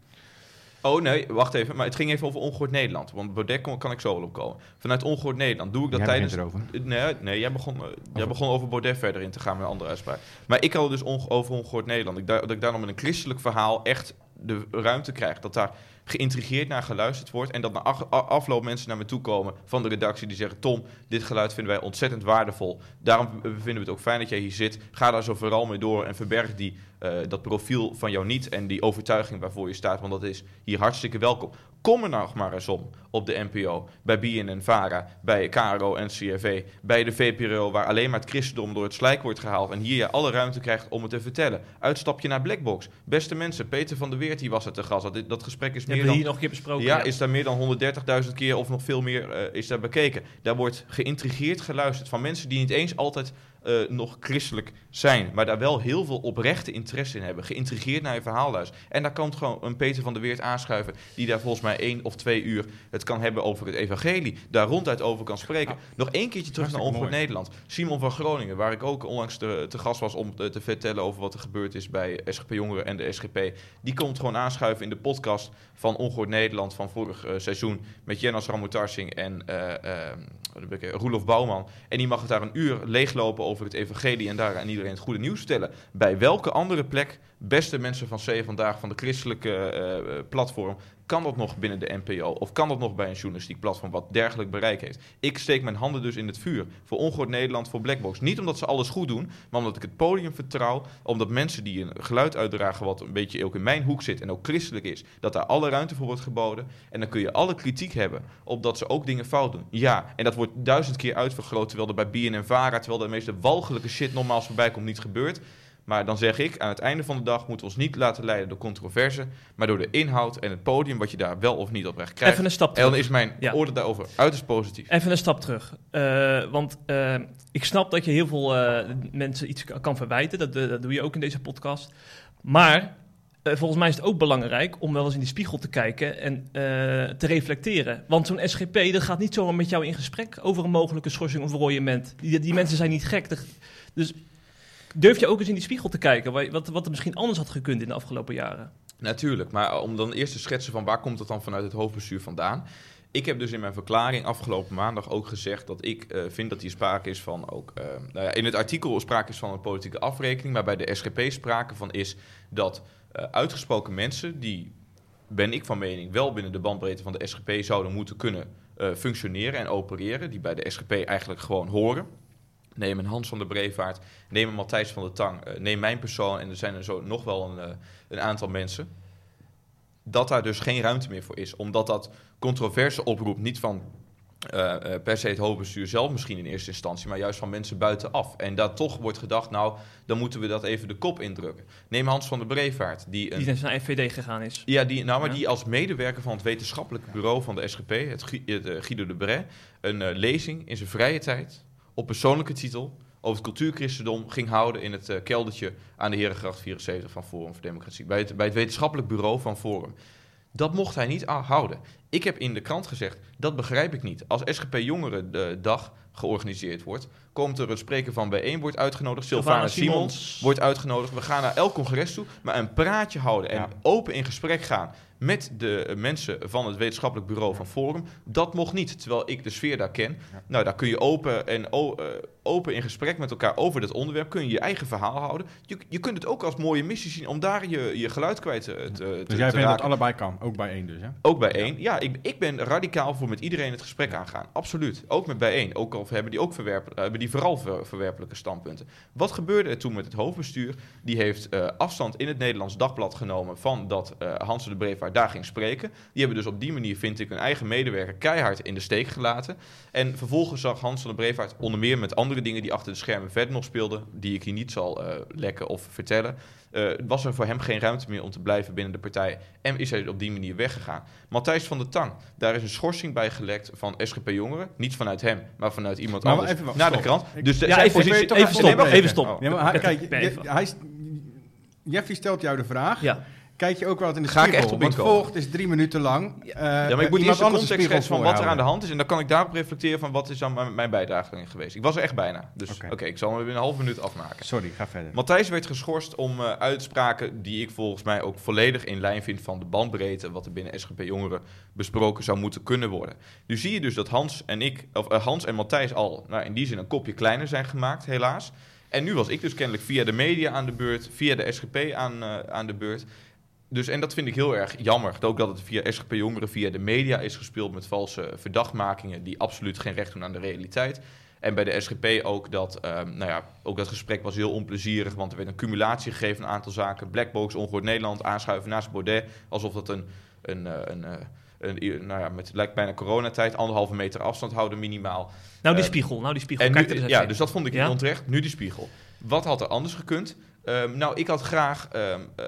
Oh nee, wacht even. Maar het ging even over Ongehoord Nederland. Want Baudet kon- kan ik zo wel opkomen. Vanuit Ongehoord Nederland doe ik dat Jij tijdens... erover. Nee, nee jij, begon, eh, jij begon over Baudet verder in te gaan met een andere uitspraak. Maar ik had dus onge- over Ongehoord Nederland. Ik, dat ik daar nog met een christelijk verhaal echt de ruimte krijg. Dat daar geïntrigeerd naar geluisterd wordt. En dat na afloop mensen naar me toe komen van de redactie die zeggen... Tom, dit geluid vinden wij ontzettend waardevol. Daarom vinden we het ook fijn dat jij hier zit. Ga daar zo vooral mee door en verberg die, eh, dat profiel van jou niet... en die overtuiging waarvoor je staat, want dat is hier hartstikke welkom. Kom er nog maar eens om op de NPO, bij BNN Vara, bij KRO en CRV, bij de VPRO, waar alleen maar het christendom door het slijk wordt gehaald en hier je alle ruimte krijgt om het te vertellen. Uitstapje naar Blackbox. Beste mensen, Peter van der Weert die was het te gast. Dat, dat gesprek is meer dan hier nog een keer besproken. ja, is daar meer dan 130.000 keer of nog veel meer eh, is daar bekeken. Daar wordt geïntrigeerd geluisterd van mensen die niet eens altijd eh, nog christelijk zijn, maar daar wel heel veel oprechte interesse in hebben. Geïntrigeerd naar je verhaal luisteren. En daar komt gewoon een Peter van der Weert aanschuiven, die daar volgens mij één of twee uur het kan hebben over het evangelie, daar ronduit over kan spreken. Nog één keertje terug naar mooi. Nederland. Simon van Groningen, waar ik ook onlangs te, te gast was om te, te vertellen over wat er gebeurd is bij SGP Jongeren en de SGP. Die komt gewoon aanschuiven in de podcast van Ongehoord Nederland van vorig eh, seizoen met Jennas Ramutarsing en eh ik, eh, Roelof Bouwman. En die mag het daar een uur leeglopen over het evangelie en daar aan iedereen het goede nieuws vertellen. Bij welke andere plek, beste mensen van C vandaag van de christelijke eh, eh, platform, kan dat nog binnen de NPO? Of kan dat nog bij een journalistiek platform wat dergelijk bereik heeft? Ik steek mijn handen dus in het vuur voor Ongehoord Nederland, voor Blackbox. Niet omdat ze alles goed doen, maar omdat ik het podium vertrouw. Omdat mensen die een geluid uitdragen wat een beetje ook in mijn hoek zit en ook christelijk is, dat daar alle ruimte voor wordt geboden. En dan kun je alle kritiek hebben op dat ze ook dingen fout doen. Ja, en dat wordt duizend keer uitvergroot, terwijl er bij BNN-Vara, terwijl de meeste walgelijke shit nogmaals voorbij komt, niet gebeurt. Maar dan zeg ik, aan het einde van de dag moeten we ons niet laten leiden door controverse, maar door de inhoud en het podium wat je daar wel of niet oprecht krijgt. Even een stap En terug. dan is mijn Ja. oordeel daarover uiterst positief. Even een stap terug. Eh, want eh, ik snap dat je heel veel eh, mensen iets kan verwijten. Dat, dat doe je ook in deze podcast. Maar volgens mij is het ook belangrijk om wel eens in die spiegel te kijken en te reflecteren. Want zo'n SGP, dat gaat niet zomaar met jou in gesprek over een mogelijke schorsing of royement. Die, die mensen zijn niet gek. Dus durf je ook eens in die spiegel te kijken, wa- wat, wat er misschien anders had gekund in de afgelopen jaren? Natuurlijk, maar om dan eerst te schetsen van waar komt het dan vanuit het hoofdbestuur vandaan. Ik heb dus in mijn verklaring afgelopen maandag ook gezegd dat ik eh, vind dat hier sprake is van ook... eh, nou ja, in het artikel sprake is van een politieke afrekening, maar bij de SGP sprake van is dat eh, uitgesproken mensen die, ben ik van mening, wel binnen de bandbreedte van de SGP zouden moeten kunnen eh, functioneren en opereren, die bij de SGP eigenlijk gewoon horen. Neem een Hans van der Brevaart, neem een Matthijs van der Tang, eh, neem mijn persoon en er zijn er zo nog wel een, eh, een aantal mensen. Dat daar dus geen ruimte meer voor is, omdat dat controverse oproept, niet van eh, per se het hoofdbestuur zelf misschien in eerste instantie, maar juist van mensen buitenaf. En dat toch wordt gedacht, nou, dan moeten we dat even de kop indrukken. Neem Hans van der Brevaart, die een Die naar FVD gegaan is. ja, die, nou, maar Ja. die als medewerker van het wetenschappelijk bureau van de SGP, het, Gui- het, Guido de Bray, een lezing in zijn vrije tijd op persoonlijke titel over het cultuurchristendom ging houden in het eh, keldertje aan de Herengracht 74 van Forum voor Democratie, bij het, bij het wetenschappelijk bureau van Forum. Dat mocht hij niet houden. Ik heb in de krant gezegd, dat begrijp ik niet. Als SGP Jongerendag georganiseerd wordt, komt er een spreker van bijeen, wordt uitgenodigd, Sylvana Simons wordt uitgenodigd. We gaan naar elk congres toe, maar een praatje houden en Ja. open in gesprek gaan met de eh, mensen van het wetenschappelijk bureau van Forum. Dat mocht niet, terwijl ik de sfeer daar ken. Nou, daar kun je open, en eh, open in gesprek met elkaar over dat onderwerp, kun je je eigen verhaal houden. Je, je kunt het ook als mooie missie zien om daar je, je geluid kwijt te, te, te, Dus jij vindt dat allebei kan, ook bij één dus, hè? Ook bij één. Ja, ik, ik ben radicaal voor met iedereen het gesprek aangaan. Absoluut. Ook met bijeen. Ook al hebben die, ook verwerp, eh, hebben die vooral ver- verwerpelijke standpunten. Wat gebeurde er toen met het hoofdbestuur? Die heeft eh, afstand in het Nederlands Dagblad genomen van dat eh Hans de Brevaart daar ging spreken. Die hebben dus op die manier, vind ik, hun eigen medewerker keihard in de steek gelaten. En vervolgens zag Hans van de Brevaart onder meer met andere dingen die achter de schermen verder nog speelden, die ik hier niet zal eh, lekken of vertellen, eh, was er voor hem geen ruimte meer om te blijven binnen de partij. En is hij op die manier weggegaan. Matthijs van der Tang, daar is een schorsing bij gelekt van SGP Jongeren. Niet vanuit hem, maar vanuit iemand Maar anders. even naar de krant. Ik- Dus de, Ja, zijn even- positie... toch even even stop, even stop. Oh. Ja, maar kijk, ben je- even- hij, st- Jeffrey stelt jou de vraag. Ja, kijk je ook wel eens in de Ga ik spiegel. echt op want volgt is drie minuten lang. Ja, Eh, ja, maar ik moet eerst de context schetsen van wat er aan de hand is. En dan kan ik daarop reflecteren van wat is dan mijn, bijdrage erin geweest. Ik was er echt bijna. Dus Oké. ik zal hem binnen een half minuut afmaken. Sorry, ga verder. Matthijs werd geschorst om eh, uitspraken die ik volgens mij ook volledig in lijn vind van de bandbreedte wat er binnen SGP Jongeren besproken zou moeten kunnen worden. Nu zie je dus dat Hans en ik, of eh, Hans en Matthijs al, nou in die zin een kopje kleiner zijn gemaakt, helaas. En nu was ik dus kennelijk via de media aan de beurt, via de SGP aan, aan de beurt. Dus, en dat vind ik heel erg jammer. Ook dat het via SGP Jongeren, via de media is gespeeld met valse verdachtmakingen die absoluut geen recht doen aan de realiteit. En bij de SGP ook dat, ehm, nou ja, ook dat gesprek was heel onplezierig, want er werd een cumulatie gegeven van een aantal zaken. Blackbox, Ongehoord Nederland, aanschuiven naast Baudet, alsof dat een, een, eh, een, eh, een, nou ja, met lijkt bijna coronatijd, anderhalve meter afstand houden minimaal. Nou, die Eh, spiegel. Nou, die spiegel. En Kijk nu, ja, dus dat vond ik Ja? onterecht. Nu die spiegel. Wat had er anders gekund? Ehm, nou, ik had graag. ehm, eh,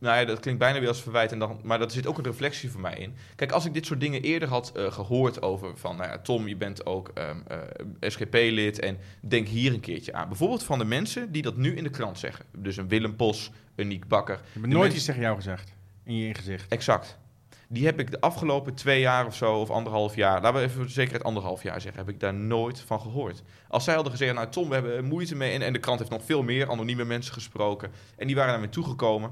nou ja, dat klinkt bijna weer als verwijt, en dan, maar er zit ook een reflectie voor mij in. Kijk, als ik dit soort dingen eerder had eh, gehoord over van, nou ja, Tom, je bent ook ehm, eh, SGP-lid en denk hier een keertje aan. Bijvoorbeeld van de mensen die dat nu in de krant zeggen. Dus een Willem Pos, een Niek Bakker. Ik heb nooit mensen- iets tegen jou gezegd. In je gezicht. Exact. Die heb ik de afgelopen twee jaar of zo, of anderhalf jaar, laten we even voor zekerheid anderhalf jaar zeggen, heb ik daar nooit van gehoord. Als zij hadden gezegd, nou Tom, we hebben moeite mee, en, en de krant heeft nog veel meer anonieme mensen gesproken, en die waren naar me toegekomen.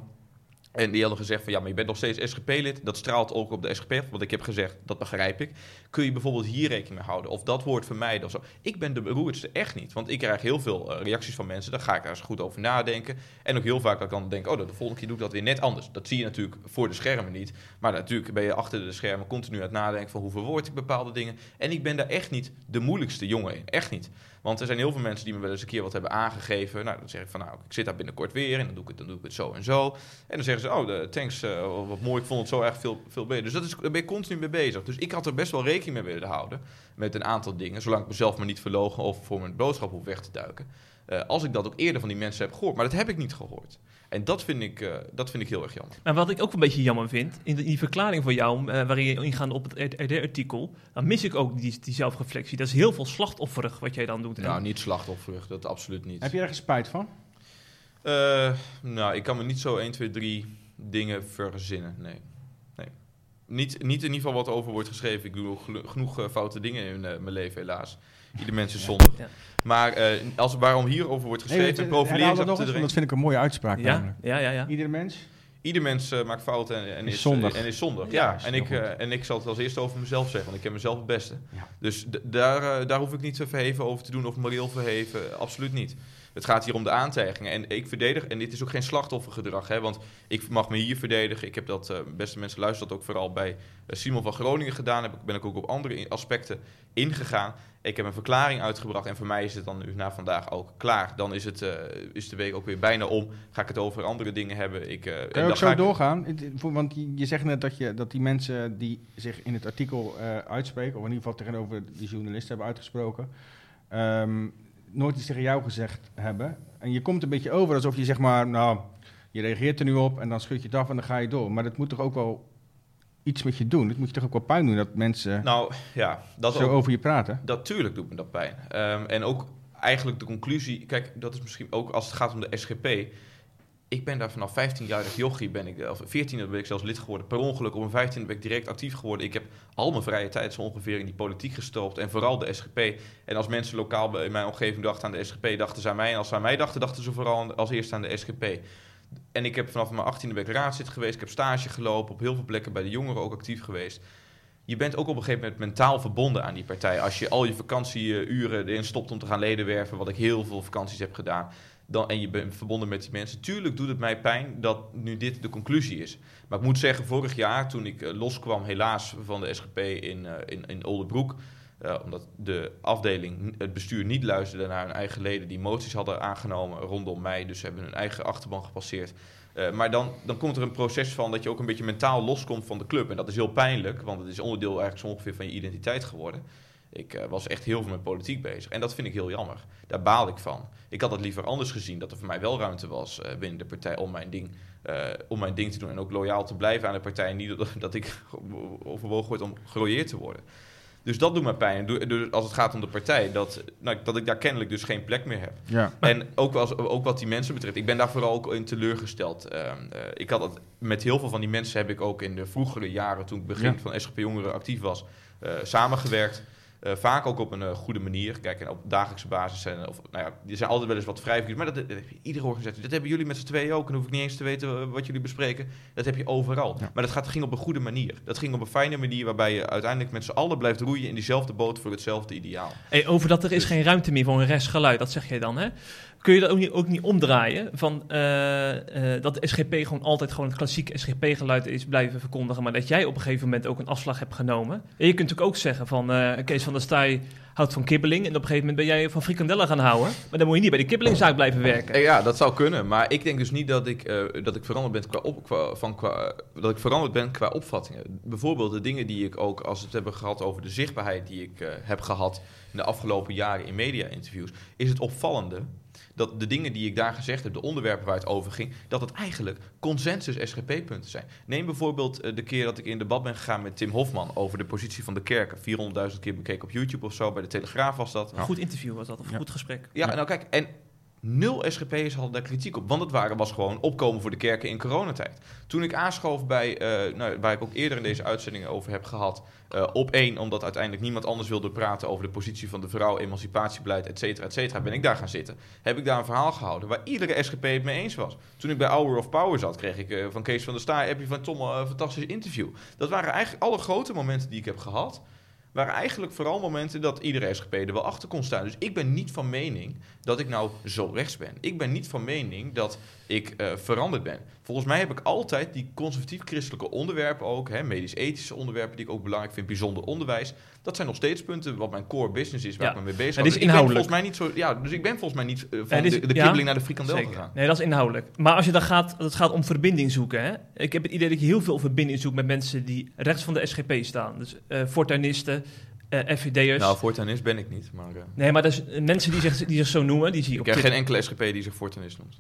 En die hadden gezegd van ja, maar je bent nog steeds SGP-lid. Dat straalt ook op de SGP. Want ik heb gezegd, dat begrijp ik. Kun je bijvoorbeeld hier rekening mee houden? Of dat woord vermijden of zo. Ik ben de beroerdste echt niet. Want ik krijg heel veel eh, reacties van mensen. Daar ga ik eens goed over nadenken. En ook heel vaak dat ik dan denk, oh, de volgende keer doe ik dat weer net anders. Dat zie je natuurlijk voor de schermen niet. Maar natuurlijk ben je achter de schermen continu aan het nadenken van hoe verwoord ik bepaalde dingen. En ik ben daar echt niet de moeilijkste jongen in. Echt niet. Want er zijn heel veel mensen die me wel eens een keer wat hebben aangegeven. Nou, dan zeg ik van, nou, ik zit daar binnenkort weer en dan doe ik het, dan doe ik het zo en zo. En dan zeggen ze, oh, de, thanks, eh, wat mooi, ik vond het zo erg veel, veel beter. Dus dat is, daar ben ik continu mee bezig. Dus ik had er best wel rekening mee willen houden met een aantal dingen, zolang ik mezelf maar niet verlogen of voor mijn boodschap hoef weg te duiken. Eh, als ik dat ook eerder van die mensen heb gehoord. Maar dat heb ik niet gehoord. En dat vind ik, eh, dat vind ik heel erg jammer. Maar wat ik ook een beetje jammer vind, in, de, in die verklaring van jou, eh, waarin je ingaat op het RD-artikel, dan mis ik ook die, die zelfreflectie. Dat is heel veel slachtofferig wat jij dan doet. Nou, niet slachtofferig, dat absoluut niet. Heb je ergens spijt van? Eh, nou, ik kan me niet zo 1, 2, 3 dingen verzinnen. Nee. nee. Niet, niet in ieder geval wat over wordt geschreven. Ik doe genoeg eh, foute dingen in mijn leven, helaas. Ieder mens is zondig. Ja. Maar eh, als, waarom hierover wordt geschreven, Nee, en herhaal dat profilering nog eens, dat vind ik een mooie uitspraak ja, ja, ja, ja. Iedere mens? Ieder mens eh, maakt fouten en, en Is is, zondig. En is zondig. Ja, Ja, is en, ik, eh, en ik zal het als eerste over mezelf zeggen, want ik ken mezelf het beste. Ja. Dus daar, eh, daar hoef ik niet te verheven over te doen of moreel verheven. Absoluut niet. Het gaat hier om de aantijgingen. En ik verdedig, en dit is ook geen slachtoffergedrag, hè, want ik mag me hier verdedigen. Ik heb dat, eh, beste mensen, luisteren dat ook vooral bij eh, Simon van Groningen gedaan. Heb, ik- ben ik ook op andere aspecten ingegaan. Ik heb een verklaring uitgebracht en voor mij is het dan nu na vandaag ook klaar. Dan is, het, eh, is de week ook weer bijna om. Ga ik het over andere dingen hebben. Ik, Kan je ook zo ik- doorgaan? Want je zegt net dat, je, dat die mensen die zich in het artikel uitspreken, of in ieder geval tegenover die journalisten hebben uitgesproken, ehm, nooit iets tegen jou gezegd hebben. En je komt een beetje over alsof je zeg maar, nou, je reageert er nu op en dan schud je het af en dan ga je door. Maar dat moet toch ook wel iets met je doen? Het moet je toch ook wel pijn doen dat mensen Nou ja, dat zo ook. over je praten? Dat tuurlijk doet me dat pijn. Ehm, en ook eigenlijk de conclusie, kijk, dat is misschien ook als het gaat om de SGP. Ik ben daar vanaf 15-jarig jochie, ben ik, of 14 ben ik zelfs lid geworden. Per ongeluk op mijn 15 ben ik direct actief geworden. Ik heb al mijn vrije tijd zo ongeveer in die politiek gestopt. En vooral de SGP. En als mensen lokaal in mijn omgeving dachten aan de SGP, dachten ze aan mij. En als ze aan mij dachten, dachten ze vooral als eerste aan de SGP. En ik heb vanaf mijn 18e ben ik raadslid geweest. Ik heb stage gelopen, op heel veel plekken bij de jongeren ook actief geweest. Je bent ook op een gegeven moment mentaal verbonden aan die partij. Als je al je vakantieuren erin stopt om te gaan leden werven, wat ik heel veel vakanties heb gedaan, dan, en je bent verbonden met die mensen. Tuurlijk doet het mij pijn dat nu dit de conclusie is. Maar ik moet zeggen, vorig jaar toen ik eh, loskwam helaas van de SGP in, eh, in, in Oldenbroek, eh, omdat de afdeling, het bestuur niet luisterde naar hun eigen leden die moties hadden aangenomen rondom mij. Dus ze hebben hun eigen achterban gepasseerd. Maar dan, dan komt er een proces van dat je ook een beetje mentaal loskomt van de club. En dat is heel pijnlijk, want het is onderdeel eigenlijk zo ongeveer van je identiteit geworden. Ik eh, was echt heel veel met politiek bezig. En dat vind ik heel jammer. Daar baal ik van. Ik had het liever anders gezien, dat er voor mij wel ruimte was eh, binnen de partij om mijn, ding, eh, om mijn ding te doen. En ook loyaal te blijven aan de partij. En niet dat, dat ik overwogen word om gerooieerd te worden. Dus dat doet me pijn. Dus als het gaat om de partij, dat, nou, dat ik daar kennelijk dus geen plek meer heb. Ja. En ook, als, ook wat die mensen betreft, ik ben daar vooral ook in teleurgesteld. Ehm, eh, ik had met heel veel van die mensen heb ik ook in de vroegere jaren, toen ik begin Ja. van SGP Jongeren actief was, samengewerkt. Eh, vaak ook op een eh, goede manier. Kijk, en op dagelijkse basis. En, of, nou ja, er zijn altijd wel eens wat vrijvrienden. Maar dat, dat iedere organisatie. Dat hebben jullie met z'n tweeën ook. En dan hoef ik niet eens te weten eh, wat jullie bespreken. Dat heb je overal. Ja. Maar dat gaat, ging op een goede manier. Dat ging op een fijne manier waarbij je uiteindelijk met z'n allen blijft roeien in diezelfde boot voor hetzelfde ideaal. Hey, over dat er is Dus- geen ruimte meer voor een restgeluid, dat zeg jij dan, hè? Kun je dat ook niet, ook niet omdraaien? Van, eh, eh, dat de SGP gewoon altijd gewoon het klassieke SGP-geluid is blijven verkondigen, maar dat jij op een gegeven moment ook een afslag hebt genomen. En je kunt natuurlijk ook zeggen van, eh, Kees van der Staaij houdt van kibbeling en op een gegeven moment ben jij van frikandellen gaan houden. Maar dan moet je niet bij de kibbelingzaak blijven werken. Ja, dat zou kunnen. Maar ik denk dus niet dat ik, dat ik veranderd ben qua, op, qua, van, dat ik veranderd ben qua opvattingen. Bijvoorbeeld de dingen die ik ook, als we het hebben gehad over de zichtbaarheid die ik heb gehad in de afgelopen jaren in media-interviews, is het opvallende dat de dingen die ik daar gezegd heb, de onderwerpen waar het over ging, dat het eigenlijk consensus SGP-punten zijn. Neem bijvoorbeeld eh, de keer dat ik in debat ben gegaan met Tim Hofman over de positie van de kerken. 400.000 keer bekeken op YouTube of zo, bij de Telegraaf was dat. Een goed interview was dat, of een Ja. goed gesprek. Ja, Ja. nou kijk, en nul SGP'ers hadden daar kritiek op. Want het waren, was gewoon opkomen voor de kerken in coronatijd. Toen ik aanschoof bij, eh, nou, waar ik ook eerder in deze uitzending over heb gehad... eh, op één, omdat uiteindelijk niemand anders wilde praten over de positie van de vrouw, emancipatiebeleid, et cetera, et cetera, ben ik daar gaan zitten. Heb ik daar een verhaal gehouden waar iedere SGP het mee eens was. Toen ik bij Hour of Power zat, kreeg ik eh, van Kees van der Staaij, heb je van Tom een fantastisch interview. Dat waren eigenlijk alle grote momenten die ik heb gehad waren eigenlijk vooral momenten dat iedere SGP er wel achter kon staan. Dus ik ben niet van mening dat ik nou zo rechts ben. Ik ben niet van mening dat ik eh, veranderd ben. Volgens mij heb ik altijd die conservatief-christelijke onderwerpen ook, medisch-ethische onderwerpen die ik ook belangrijk vind, bijzonder onderwijs. Dat zijn nog steeds punten wat mijn core business is, waar Ja. ik me mee bezig is Dus ben inhoudelijk. volgens mij niet zo, ja, dus ik ben volgens mij niet eh, van is- de, de ja, kibbeling naar de frikandel Zeker. gegaan. Nee, dat is inhoudelijk. Maar als je dan gaat, het gaat om verbinding zoeken. Hè? Ik heb het idee dat je heel veel verbinding zoekt met mensen die rechts van de SGP staan. Dus eh fortuinisten, eh FVD'ers. Nou, voortuinist ben ik niet, maar eh, nee, maar dat is, eh, mensen die zich, die zich zo noemen, die zie je ik op ken Twitter. geen enkele SGP die zich voortuinist noemt.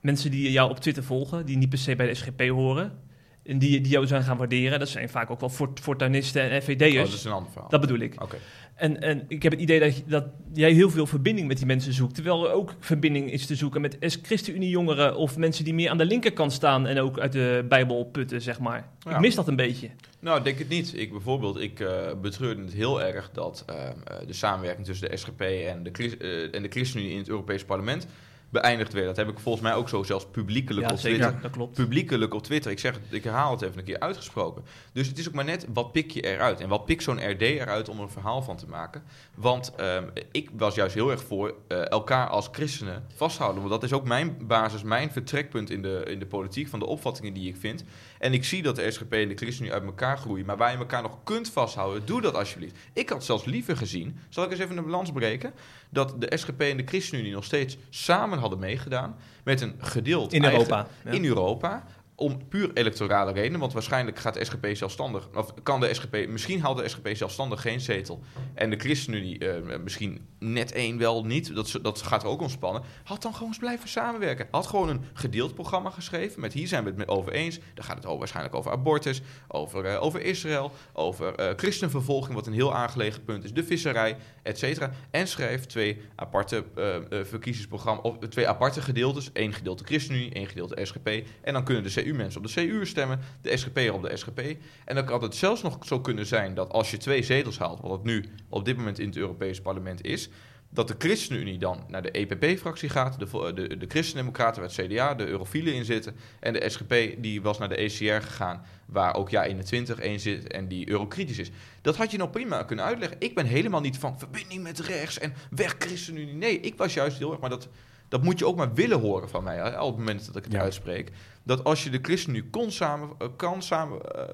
Mensen die jou op Twitter volgen, die niet per se bij de SGP horen. En die, die jou zijn gaan waarderen. Dat zijn vaak ook wel fort, fortuinisten en Oh, FVD'ers. dat is een ander verhaal. dat bedoel ik. Oké. En, en ik heb het idee dat, dat jij heel veel verbinding met die mensen zoekt. Terwijl er ook verbinding is te zoeken met ChristenUnie-jongeren of mensen die meer aan de linkerkant staan en ook uit de Bijbel putten, zeg maar. Ja. Ik mis dat een beetje. Nou, ik denk het niet. Ik bijvoorbeeld, ik eh betreurde het heel erg dat eh, eh, de samenwerking tussen de SGP en de, en de ChristenUnie in het Europees Parlement beëindigd werd. Dat heb ik volgens mij ook zo zelfs publiekelijk Ja, op zeker. Twitter. Dat klopt. Publiekelijk op Twitter. Ik zeg het, ik herhaal het even een keer uitgesproken. Dus het is ook maar net wat pik je eruit. En wat pikt zo'n RD eruit om er een verhaal van te maken. Want ehm, ik was juist heel erg voor eh, elkaar als christenen vasthouden. Want dat is ook mijn basis, mijn vertrekpunt in de, in de politiek, van de opvattingen die ik vind. En ik zie dat de SGP en de ChristenUnie uit elkaar groeien. Maar waar je elkaar nog kunt vasthouden, doe dat alsjeblieft. Ik had zelfs liever gezien, zal ik eens even een balans breken, dat de SGP en de ChristenUnie nog steeds samen hadden meegedaan met een gedeeld In eigen- Europa. ja. in Europa. Om puur electorale redenen, want waarschijnlijk gaat de SGP zelfstandig, of kan de SGP, misschien haalt de SGP zelfstandig geen zetel. En de ChristenUnie eh, misschien net één wel niet, dat, dat gaat er ook ontspannen. Had dan gewoon blijven samenwerken. Had gewoon een gedeeld programma geschreven met hier zijn we het over eens. Dan gaat het over, waarschijnlijk over abortus, over, eh, over Israël, over eh, christenvervolging, wat een heel aangelegen punt is, de visserij, et cetera. En schrijf twee aparte verkiezingsprogramma's, of twee aparte gedeeltes. één gedeelte ChristenUnie, één gedeelte SGP. En dan kunnen de CU-mensen op de CU stemmen, de SGP'er op de SGP. En dan kan het zelfs nog zo kunnen zijn dat als je twee zetels haalt, wat het nu op dit moment in het Europese parlement is, dat de ChristenUnie dan naar de EPP-fractie gaat, de, de, de Christendemocraten waar het CDA, de Eurofielen in zitten, en de SGP die was naar de ECR gegaan, waar ook ja 21 één zit en die eurokritisch is. Dat had je nou prima kunnen uitleggen. Ik ben helemaal niet van verbinding met rechts en weg ChristenUnie. Nee, ik was juist heel erg, maar dat, dat moet je ook maar willen horen van mij, hè, op het moment dat ik het Ja. uitspreek. Dat als je de ChristenUnie kon, samen, eh, kan, samen, eh,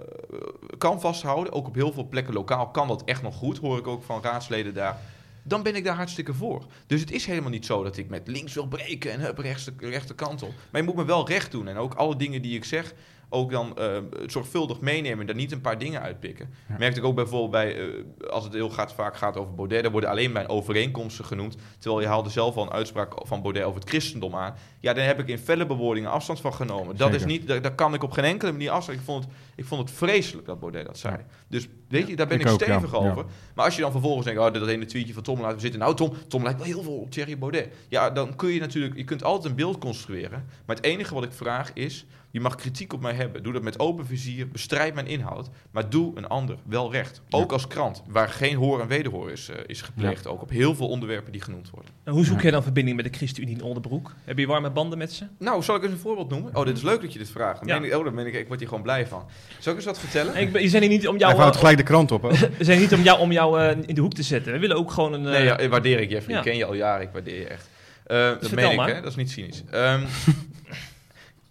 kan vasthouden, ook op heel veel plekken lokaal kan dat echt nog goed, hoor ik ook van raadsleden daar dan ben ik daar hartstikke voor. Dus het is helemaal niet zo dat ik met links wil breken en hup, rechts de, rechterkant op. Maar je moet me wel recht doen. En ook alle dingen die ik zeg, ook dan eh, zorgvuldig meenemen en daar niet een paar dingen uitpikken. Ja. Merkte ik ook bijvoorbeeld bij, eh, als het heel gaat, vaak gaat over Baudet, daar worden alleen mijn overeenkomsten genoemd. Terwijl je haalde zelf al een uitspraak van Baudet over het christendom aan. Ja, daar heb ik in felle bewoordingen afstand van genomen. Dat is niet, daar, daar kan ik op geen enkele manier afstand. Ik vond het, ik vond het vreselijk dat Baudet dat zei. Ja. Dus weet je, daar ben Ik ik, ook, stevig. Ja. over. Maar als je dan vervolgens denkt, oh, dat ene tweetje van Tom laten we zitten. Nou, Tom, Tom lijkt wel heel veel op Thierry Baudet. Ja, dan kun je natuurlijk, je kunt altijd een beeld construeren. Maar het enige wat ik vraag is, je mag kritiek op mij hebben. Doe dat met open vizier, bestrijd mijn inhoud. Maar doe een ander wel recht. Ook als krant, waar geen hoor en wederhoor is, eh, is gepleegd. Ook op heel veel onderwerpen die genoemd worden. En hoe zoek Ja. jij dan verbinding met de ChristenUnie in Oldenbroek? Heb je warme banden met ze? Nou, zal ik eens een voorbeeld noemen? Oh, dit is leuk dat je dit vraagt. Dan Ja. meen ik, oh, dan ben ik, ik word hier gewoon blij van. Zal ik eens wat vertellen? Ik ben, je zijn hier niet om jou, Hij houdt eh, gelijk de krant op. We zijn niet om jou, om jou eh, in de hoek te zetten. We willen ook gewoon een... Nee, ja, waardeer ik, Jeffrey. ja. Ik ken je al jaren, ik waardeer je echt. Eh, dat meen ik, hè? Dat is niet cynisch. Ehm,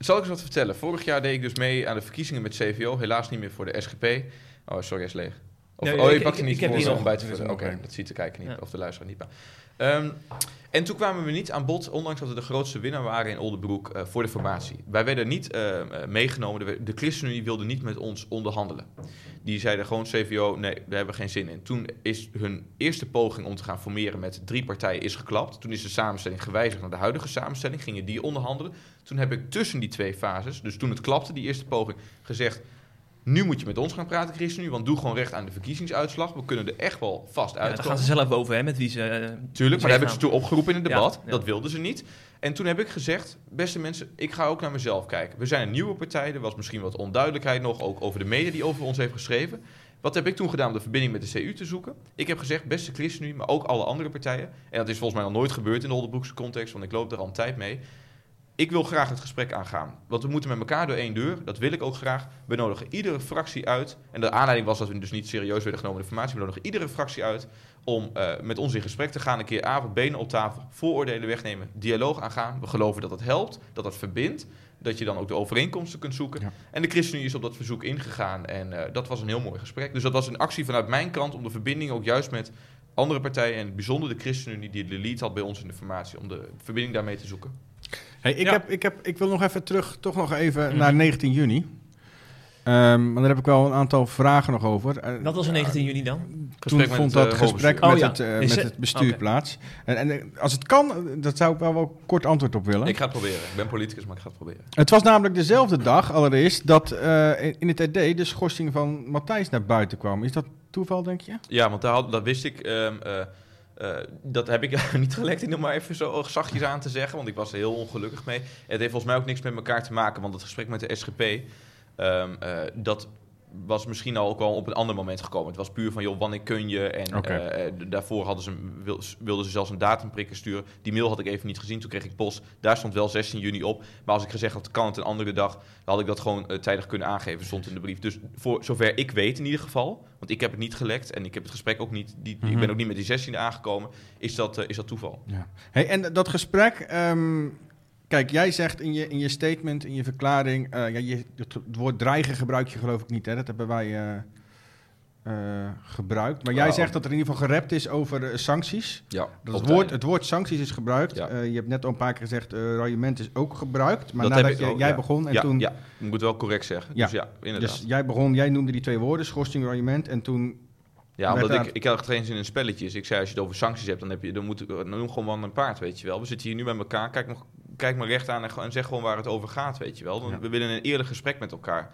zal ik eens wat vertellen? Vorig jaar deed ik dus mee aan de verkiezingen met CVO. Helaas niet meer voor de SGP. Oh, sorry, is leeg. Of, Nee, oh, je ik- pakt er niet voor om bij te vullen. Oké, dat ziet de kijker niet, Ja. of de luisteraar niet. bij. Ehm, en toen kwamen we niet aan bod, ondanks dat we de grootste winnaar waren in Oldenbroek, eh, voor de formatie. Wij werden niet eh, eh, meegenomen, de, de ChristenUnie wilde niet met ons onderhandelen. Die zeiden gewoon CVO, nee, we hebben geen zin in. Toen is hun eerste poging om te gaan formeren met drie partijen is geklapt. Toen is de samenstelling gewijzigd naar de huidige samenstelling, gingen die onderhandelen. Toen heb ik tussen die twee fases, dus toen het klapte, die eerste poging, gezegd... Nu moet je met ons gaan praten, ChristenUnie, want doe gewoon recht aan de verkiezingsuitslag. We kunnen er echt wel vast ja, daar uitkomen. gaan ze zelf over, hè, met wie ze... eh, Tuurlijk, maar daar heb ik ze toe opgeroepen in het debat. ja. Dat wilden ze niet. En toen heb ik gezegd, beste mensen, ik ga ook naar mezelf kijken. We zijn een nieuwe partij, er was misschien wat onduidelijkheid nog, ook over de media die over ons heeft geschreven. Wat heb ik toen gedaan om de verbinding met de CU te zoeken? Ik heb gezegd, beste ChristenUnie, maar ook alle andere partijen. En dat is volgens mij nog nooit gebeurd in de Oldenbroekse context, want ik loop er al een tijd mee. Ik wil graag het gesprek aangaan. Want we moeten met elkaar door één deur. Dat wil ik ook graag. We nodigen iedere fractie uit. En de aanleiding was dat we dus niet serieus werden genomen in de formatie. We nodigen iedere fractie uit om eh, met ons in gesprek te gaan. Een keer avond, benen op tafel, vooroordelen wegnemen, dialoog aangaan. We geloven dat het helpt, dat het verbindt. Dat je dan ook de overeenkomsten kunt zoeken. Ja. En de ChristenUnie is op dat verzoek ingegaan. En eh, dat was een heel mooi gesprek. Dus dat was een actie vanuit mijn kant om de verbinding ook juist met andere partijen. En in het bijzonder de ChristenUnie die de lead had bij ons in de formatie. Om de verbinding daarmee te zoeken. Hey, ik, Ja. heb, ik, heb, ik wil nog even terug, toch nog even Mhm. naar 19 juni. Ehm, want daar heb ik wel een aantal vragen nog over. Eh, Dat was in 19 juni dan? Toen Gesprek vond dat eh, gesprek met, Oh, ja. het, eh, met het- bestuur plaats. En, en eh, als het kan, eh, dat zou ik wel wel kort antwoord op willen. Ik ga het proberen. Ik ben politicus, maar ik ga het proberen. Het was namelijk dezelfde dag, allereerst, dat eh, in- het RD de schorsing van Matthijs naar buiten kwam. Is dat toeval, denk je? Ja, want daar had, dat wist ik. ehm, eh, eh, dat heb ik niet gelekt om maar even zo zachtjes aan te zeggen. Want ik was er heel ongelukkig mee. Het heeft volgens mij ook niks met elkaar te maken. Want het gesprek met de SGP, ehm, eh, dat was misschien al ook wel op een ander moment gekomen. Het was puur van, joh, wanneer kun je? En eh, eh, daarvoor hadden ze, wil- wilden ze zelfs een datumprikker sturen. Die mail had ik even niet gezien. Toen kreeg ik post. Daar stond wel 16 juni op. Maar als ik gezegd had, kan het een andere dag... dan had ik dat gewoon eh, tijdig kunnen aangeven. Stond in de brief. Dus voor zover ik weet in ieder geval... want ik heb het niet gelekt en ik heb het gesprek ook niet... Die, Mhm. ik ben ook niet met die 16e aangekomen... is dat, is dat toeval. Ja. Hey, en dat gesprek, ehm, kijk, jij zegt in je, in je statement, in je verklaring, eh, ja, je, het, woord dreigen gebruik je geloof ik niet, hè? dat hebben wij eh, eh, gebruikt. Maar jij Nou, zegt dat er in ieder geval gerept is over sancties. Ja, Dat het, woord, het woord sancties is gebruikt. Ja. Je hebt net al een paar keer gezegd, raillement is ook gebruikt. Maar Dat nadat je- ook, jij ja. begon en ja, toen... ja, ik moet wel correct zeggen. Ja. Dus ja, inderdaad. Dus jij begon, jij noemde die twee woorden, schorsing, raillement. En toen Ja, omdat ik, ik had geen zin in spelletjes. Ik zei, als je het over sancties hebt, dan, heb je, dan moet dan noem gewoon man en paard, weet je wel. We zitten hier nu met elkaar, kijk, nog, kijk maar recht aan en, gewoon- en zeg gewoon waar het over gaat, weet je wel. Dan, Ja. We willen een eerlijk gesprek met elkaar.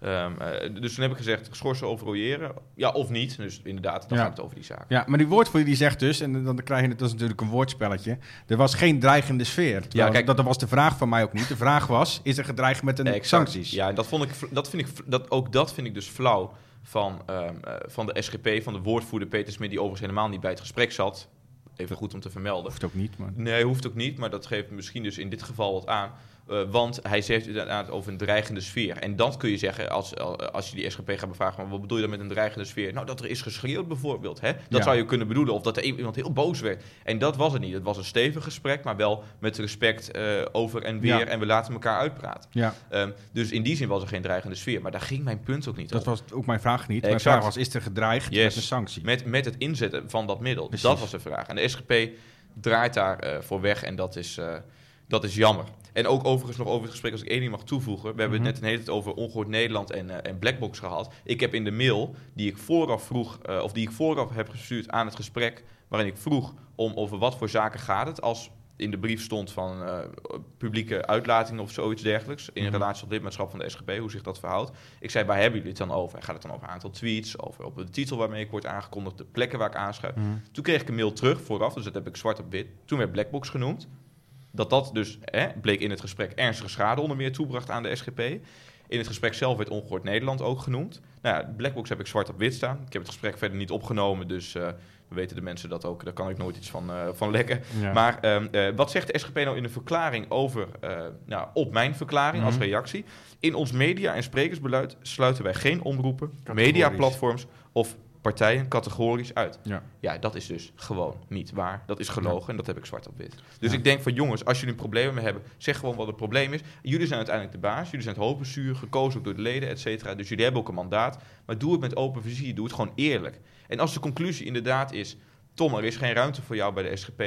Ehm, eh, dus toen heb ik gezegd, schorsen over royeren, ja of niet. Dus inderdaad, dan Ja. gaat het over die zaak. Ja, maar die woordvoerder die zegt dus, en dan krijg je het, dat is natuurlijk een woordspelletje. Er was geen dreigende sfeer. Terwijl kijk- dat was de vraag van mij ook niet. De vraag was, is er gedreigd met een Exact. sancties? Ja, en dat vond ik, dat vind ik, dat, ook dat vind ik dus flauw van, ehm, eh, van de SGP, van de woordvoerder Peter Smit, die overigens helemaal niet bij het gesprek zat. Even goed om te vermelden. Hoeft ook niet, maar... Nee, hoeft ook niet, maar dat geeft misschien dus in dit geval wat aan. Eh, want hij zegt inderdaad over een dreigende sfeer. En dan kun je zeggen, als, als je die SGP gaat bevragen, maar wat bedoel je dan met een dreigende sfeer? Nou, dat er is geschreeuwd bijvoorbeeld. Hè? Dat Ja. zou je kunnen bedoelen. Of dat er iemand heel boos werd. En dat was het niet. Het was een stevig gesprek, maar wel met respect eh, over en weer. Ja. En we laten elkaar uitpraten. Ja, Ehm, dus in die zin was er geen dreigende sfeer. Maar daar ging mijn punt ook niet dat op. was ook mijn vraag niet. Mijn vraag was, is er gedreigd Yes. met een sanctie? Met, met het inzetten van dat middel. Precies. Dat was de vraag. En de SGP draait daar eh, voor weg en dat is, eh, dat is jammer. En ook overigens nog over het gesprek, als ik één ding mag toevoegen. We hebben Mhm. het net een hele tijd over Ongehoord Nederland en, eh, en Blackbox gehad. Ik heb in de mail die ik vooraf vroeg, eh, of die ik vooraf heb gestuurd aan het gesprek, waarin ik vroeg om over wat voor zaken gaat het, als in de brief stond van eh, publieke uitlatingen of zoiets dergelijks, in Mhm. relatie tot lidmaatschap van de SGP, hoe zich dat verhoudt. Ik zei, waar hebben jullie het dan over? Gaat het dan over een aantal tweets, over op de titel waarmee ik word aangekondigd, de plekken waar ik aanschuif? Mhm. Toen kreeg ik een mail terug vooraf, dus dat heb ik zwart op wit. Toen werd Blackbox genoemd. Dat dat dus, hè, bleek in het gesprek, ernstige schade onder meer toebracht aan de SGP. In het gesprek zelf werd Ongehoord Nederland ook genoemd. Nou ja, Blackbox heb ik zwart op wit staan. Ik heb het gesprek verder niet opgenomen, dus eh, we weten de mensen dat ook. Daar kan ik nooit iets van, eh, van lekken. Ja. Maar ehm, eh, wat zegt de SGP nou in een verklaring over, nou, op mijn verklaring als Mhm. reactie? In ons media- en sprekersbeleid sluiten wij geen omroepen, mediaplatforms of partijen categorisch uit. Ja. Ja, dat is dus gewoon niet waar. Dat is gelogen en dat heb ik zwart op wit. Dus Ja. ik denk van jongens, als jullie een probleem mee hebben, zeg gewoon wat het probleem is. Jullie zijn uiteindelijk de baas, jullie zijn het hoofdbestuur, gekozen ook door de leden, et cetera. Dus jullie hebben ook een mandaat. Maar doe het met open visie, doe het gewoon eerlijk. En als de conclusie inderdaad is, Tom, er is geen ruimte voor jou bij de SGP,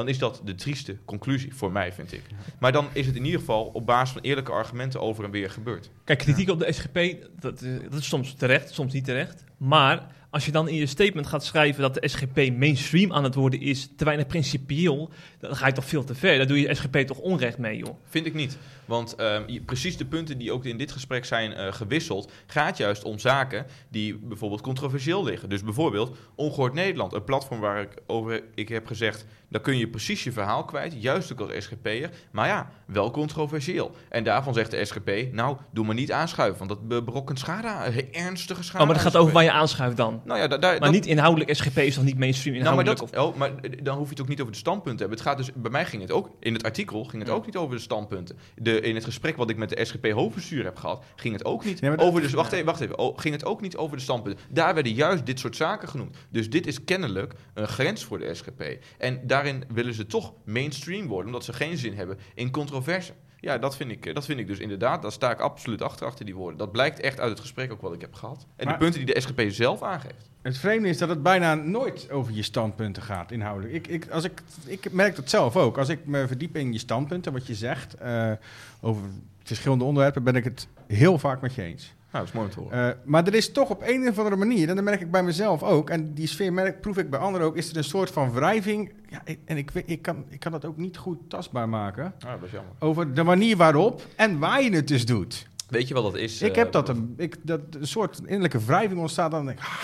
dan is dat de trieste conclusie voor mij, vind ik. Maar dan is het in ieder geval op basis van eerlijke argumenten over en weer gebeurd. Kijk, kritiek op de SGP, dat, eh, dat is soms terecht, soms niet terecht. Maar als je dan in je statement gaat schrijven dat de SGP mainstream aan het worden is, te weinig principieel, dan ga je toch veel te ver. Daar doe je SGP toch onrecht mee, joh. Vind ik niet. Want ehm, precies de punten die ook in dit gesprek zijn eh, gewisseld, gaat juist om zaken die bijvoorbeeld controversieel liggen. Dus bijvoorbeeld Ongehoord Nederland, een platform waar ik over ik heb gezegd, daar kun je precies je verhaal kwijt, juist ook als SGP'er. Maar ja, wel controversieel. En daarvan zegt de SGP, nou, doe maar niet aanschuiven, want dat be- berokkent schade, eh, ernstige schade. Oh, maar dat gaat over waar je aanschuift dan. Nou ja, da- daar, Maar dat- niet inhoudelijk, SGP is toch niet mainstream nou, maar, inhoudelijk? oh, maar dan hoef je het ook niet over de standpunten te hebben. Het gaat dus, bij mij ging het ook, in het artikel ging het Ja. ook niet over de standpunten. De, in het gesprek wat ik met de SGP hoofdbestuur heb gehad, ging het ook niet Nee, maar dat- over de, wacht even, wacht even, oh, ging het ook niet over de standpunten. Daar werden juist dit soort zaken genoemd. Dus dit is kennelijk een grens voor de SGP. En daarin willen ze toch mainstream worden, omdat ze geen zin hebben in controverse. Ja, dat vind, ik, dat vind ik dus inderdaad. Daar sta ik absoluut achter, achter die woorden. Dat blijkt echt uit het gesprek ook wat ik heb gehad. En Maar- de punten die de SGP zelf aangeeft. Het vreemde is dat het bijna nooit over je standpunten gaat, inhoudelijk. Ik, ik, als ik, ik merk dat zelf ook. Als ik me verdiep in je standpunten, wat je zegt, eh, over verschillende onderwerpen, ben ik het heel vaak met je eens. Nou, dat is mooi om te horen. Eh, maar er is toch op een of andere manier, en dat merk ik bij mezelf ook, en die sfeer merk, proef ik bij anderen ook, is er een soort van wrijving. Ja, ik- en ik, ik, kan, ik kan dat ook niet goed tastbaar maken. Ah, dat is jammer. Over de manier waarop en waar je het dus doet. Weet je wat dat is? ik eh, heb dat een, ik, dat een soort innerlijke wrijving ontstaat. Dan denk ik, ah,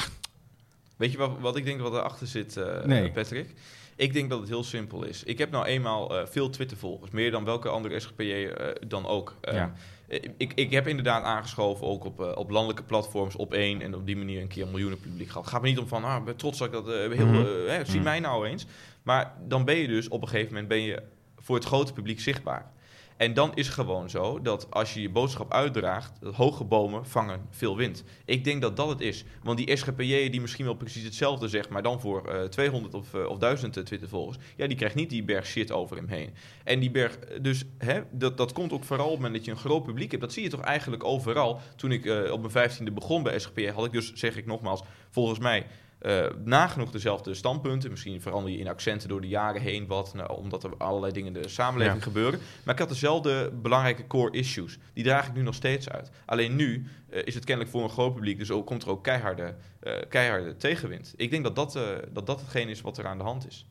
Weet je wat, wat ik denk wat erachter zit, eh, Nee. Patrick? Ik denk dat het heel simpel is. Ik heb nou eenmaal eh, veel Twitter-volgers, meer dan welke andere SGPJ eh dan ook. Eh, Ja. Ik, ik heb inderdaad aangeschoven, ook op, eh, op landelijke platforms, op één en op die manier een keer een miljoenen publiek gehad. Gaat me niet om van, ah, trots dat ik dat eh, heel, eh, hè, zie Mhm. mij nou eens. Maar dan ben je dus op een gegeven moment ben je voor het grote publiek zichtbaar. En dan is gewoon zo dat als je je boodschap uitdraagt, dat hoge bomen vangen veel wind. Ik denk dat dat het is. Want die SGPJ die misschien wel precies hetzelfde zegt, maar dan voor eh 200 of, eh, of 1000 Twittervolgers, ja, die krijgt niet die berg shit over hem heen. En die berg, dus hè, dat, dat komt ook vooral op het moment dat je een groot publiek hebt. Dat zie je toch eigenlijk overal. Toen ik eh, op mijn 15e begon bij SGPJ, had ik dus, zeg ik nogmaals, volgens mij eh, nagenoeg dezelfde standpunten. Misschien verander je in accenten door de jaren heen wat, nou, omdat er allerlei dingen in de samenleving Ja. gebeuren. Maar ik had dezelfde belangrijke core issues. Die draag ik nu nog steeds uit. Alleen nu eh, is het kennelijk voor een groot publiek, dus ook, komt er ook keiharde, eh, keiharde tegenwind. Ik denk dat dat, dat dat hetgeen is wat er aan de hand is.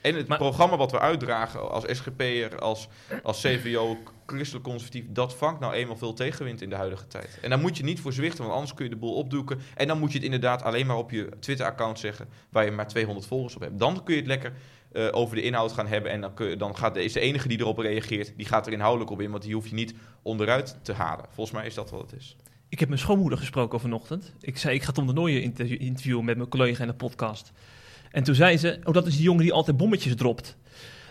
En het Maar- programma wat we uitdragen als SGP'er, als, als CVO, christelijk conservatief, dat vangt nou eenmaal veel tegenwind in de huidige tijd. En daar moet je niet voor zwichten, want anders kun je de boel opdoeken. En dan moet je het inderdaad alleen maar op je Twitter-account zeggen, waar je maar 200 volgers op hebt. Dan kun je het lekker eh, over de inhoud gaan hebben. En dan, kun dan gaat, is de enige die erop reageert, die gaat er inhoudelijk op in, want die hoef je niet onderuit te halen. Volgens mij is dat wat het is. Ik heb mijn schoonmoeder gesproken vanochtend. Ik zei, ik ga Tom de Nooijen interview- interviewen met mijn collega in de podcast. En toen zei ze, oh, dat is die jongen die altijd bommetjes dropt.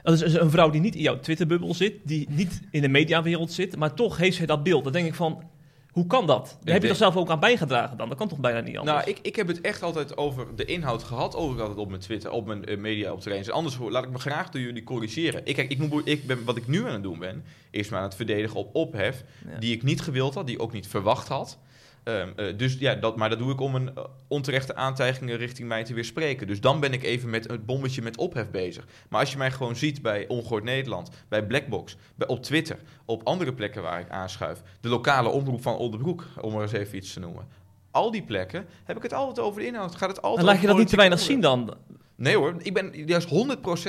Dat is dus een vrouw die niet in jouw Twitterbubbel zit, die niet in de mediawereld zit, maar toch heeft zij dat beeld. Dan denk ik van, hoe kan dat? Daar heb je toch zelf ook aan bijgedragen dan? Dat kan toch bijna niet anders? Nou, ik, ik heb het echt altijd over de inhoud gehad. Over altijd op mijn Twitter, op mijn eh, media op terrein. Anders laat ik me graag door jullie corrigeren. Ik, kijk, ik moet, ik ben, wat ik nu aan het doen ben, is me aan het verdedigen op ophef. Ja. Die ik niet gewild had, die ik ook niet verwacht had. Ehm, eh, dus ja, dat, maar dat doe ik om een eh, onterechte aantijgingen richting mij te weerspreken. Dus dan ben ik even met het bommetje met ophef bezig. Maar als je mij gewoon ziet bij Ongehoord Nederland, bij Blackbox, bij, op Twitter, op andere plekken waar ik aanschuif, de lokale omroep van Oldenbroek, om er eens even iets te noemen. Al die plekken heb ik het altijd over de inhoud. Gaat het altijd En laat je dat niet te weinig zien dan? Nee hoor, ik ben juist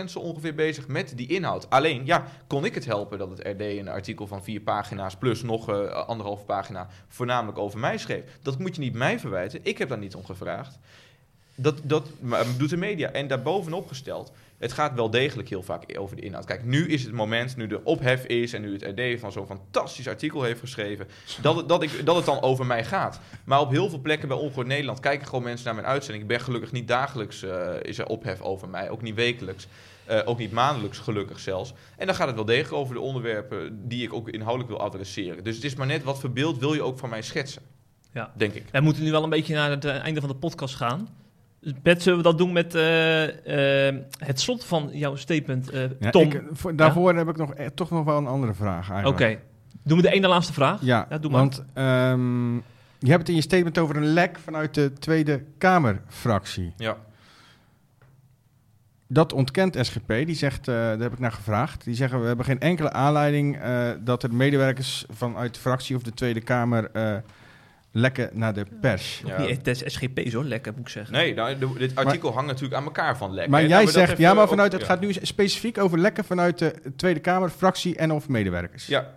100% zo ongeveer bezig met die inhoud. Alleen, ja, kon ik het helpen dat het RD een artikel van vier pagina's plus nog eh, anderhalf pagina voornamelijk over mij schreef. Dat moet je niet mij verwijten. Ik heb daar niet om gevraagd. Dat, dat doet de media. En daarbovenop gesteld, het gaat wel degelijk heel vaak over de inhoud. Kijk, nu is het moment, nu de ophef is en nu het RD van zo'n fantastisch artikel heeft geschreven, dat het, dat, ik, dat het dan over mij gaat. Maar op heel veel plekken bij Ongehoord Nederland kijken gewoon mensen naar mijn uitzending. Ik ben gelukkig niet dagelijks, eh, is er ophef over mij, ook niet wekelijks. eh, ook niet maandelijks, gelukkig zelfs. En dan gaat het wel degelijk over de onderwerpen die ik ook inhoudelijk wil adresseren. Dus het is maar net wat voor beeld wil je ook van mij schetsen. Ja. Denk ik. We moeten nu wel een beetje naar het eh, einde van de podcast gaan. Dus Bert, zullen we dat doen met eh, eh, het slot van jouw statement, eh, Ja, Tom? ik, voor- daarvoor heb ik nog, eh, toch nog wel een andere vraag Oké. eigenlijk. Doen we de ene laatste vraag? Ja, Ja, doe maar. want ehm, je hebt het in je statement over een lek vanuit de Tweede Kamerfractie. Ja. Dat ontkent SGP, die zegt, eh, daar heb ik naar gevraagd. Die zeggen, we hebben geen enkele aanleiding eh, dat er medewerkers vanuit de fractie of de Tweede Kamer lekken naar de pers. Ja. Niet, het is SGP zo lekker, moet ik zeggen. Nee, nou, de- dit artikel hangt natuurlijk aan elkaar van lekker. Maar jij dat zegt, ja, maar vanuit, het ja. gaat nu specifiek over lekken vanuit de Tweede Kamer, fractie en of medewerkers. Ja.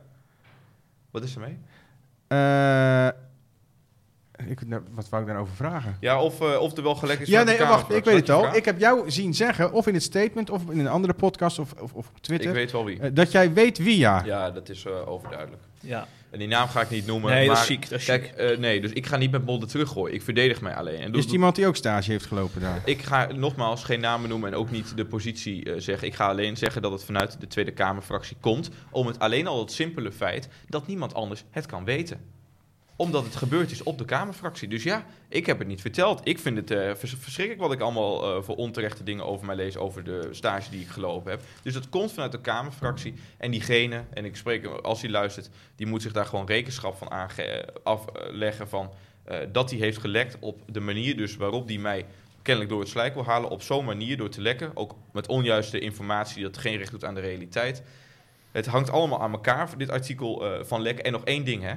Wat is er mee? Eh, ik, nou, wat wou ik daarover vragen? Ja, of, eh, of er wel gelekt is Ja, nee, de wacht, ik weet het al. vraag? Ik heb jou zien zeggen, of in het statement, of in een andere podcast, of, of, of op Twitter, Ik weet wel wie. eh, dat jij weet wie ja. Ja, dat is overduidelijk. Ja. En die naam ga ik niet noemen. Nee, dat maar, is ziek, dat is kijk, eh, nee, dus ik ga niet met bolden teruggooien. Ik verdedig mij alleen. En Is het iemand die ook stage heeft gelopen daar? Ik ga nogmaals geen namen noemen en ook niet de positie eh, zeggen. Ik ga alleen zeggen dat het vanuit de Tweede Kamerfractie komt. Om het alleen al het simpele feit dat niemand anders het kan weten. Omdat het gebeurd is op de Kamerfractie. Dus ja, ik heb het niet verteld. Ik vind het eh, vers- verschrikkelijk wat ik allemaal eh, voor onterechte dingen over mij lees. Over de stage die ik gelopen heb. Dus dat komt vanuit de Kamerfractie. En diegene, en ik spreek als hij luistert, die moet zich daar gewoon rekenschap van aange- afleggen. Van, eh, dat hij heeft gelekt op de manier dus waarop hij mij kennelijk door het slijk wil halen. Op zo'n manier door te lekken. Ook met onjuiste informatie dat geen recht doet aan de realiteit. Het hangt allemaal aan elkaar, dit artikel eh, van lekken. En nog één ding, hè.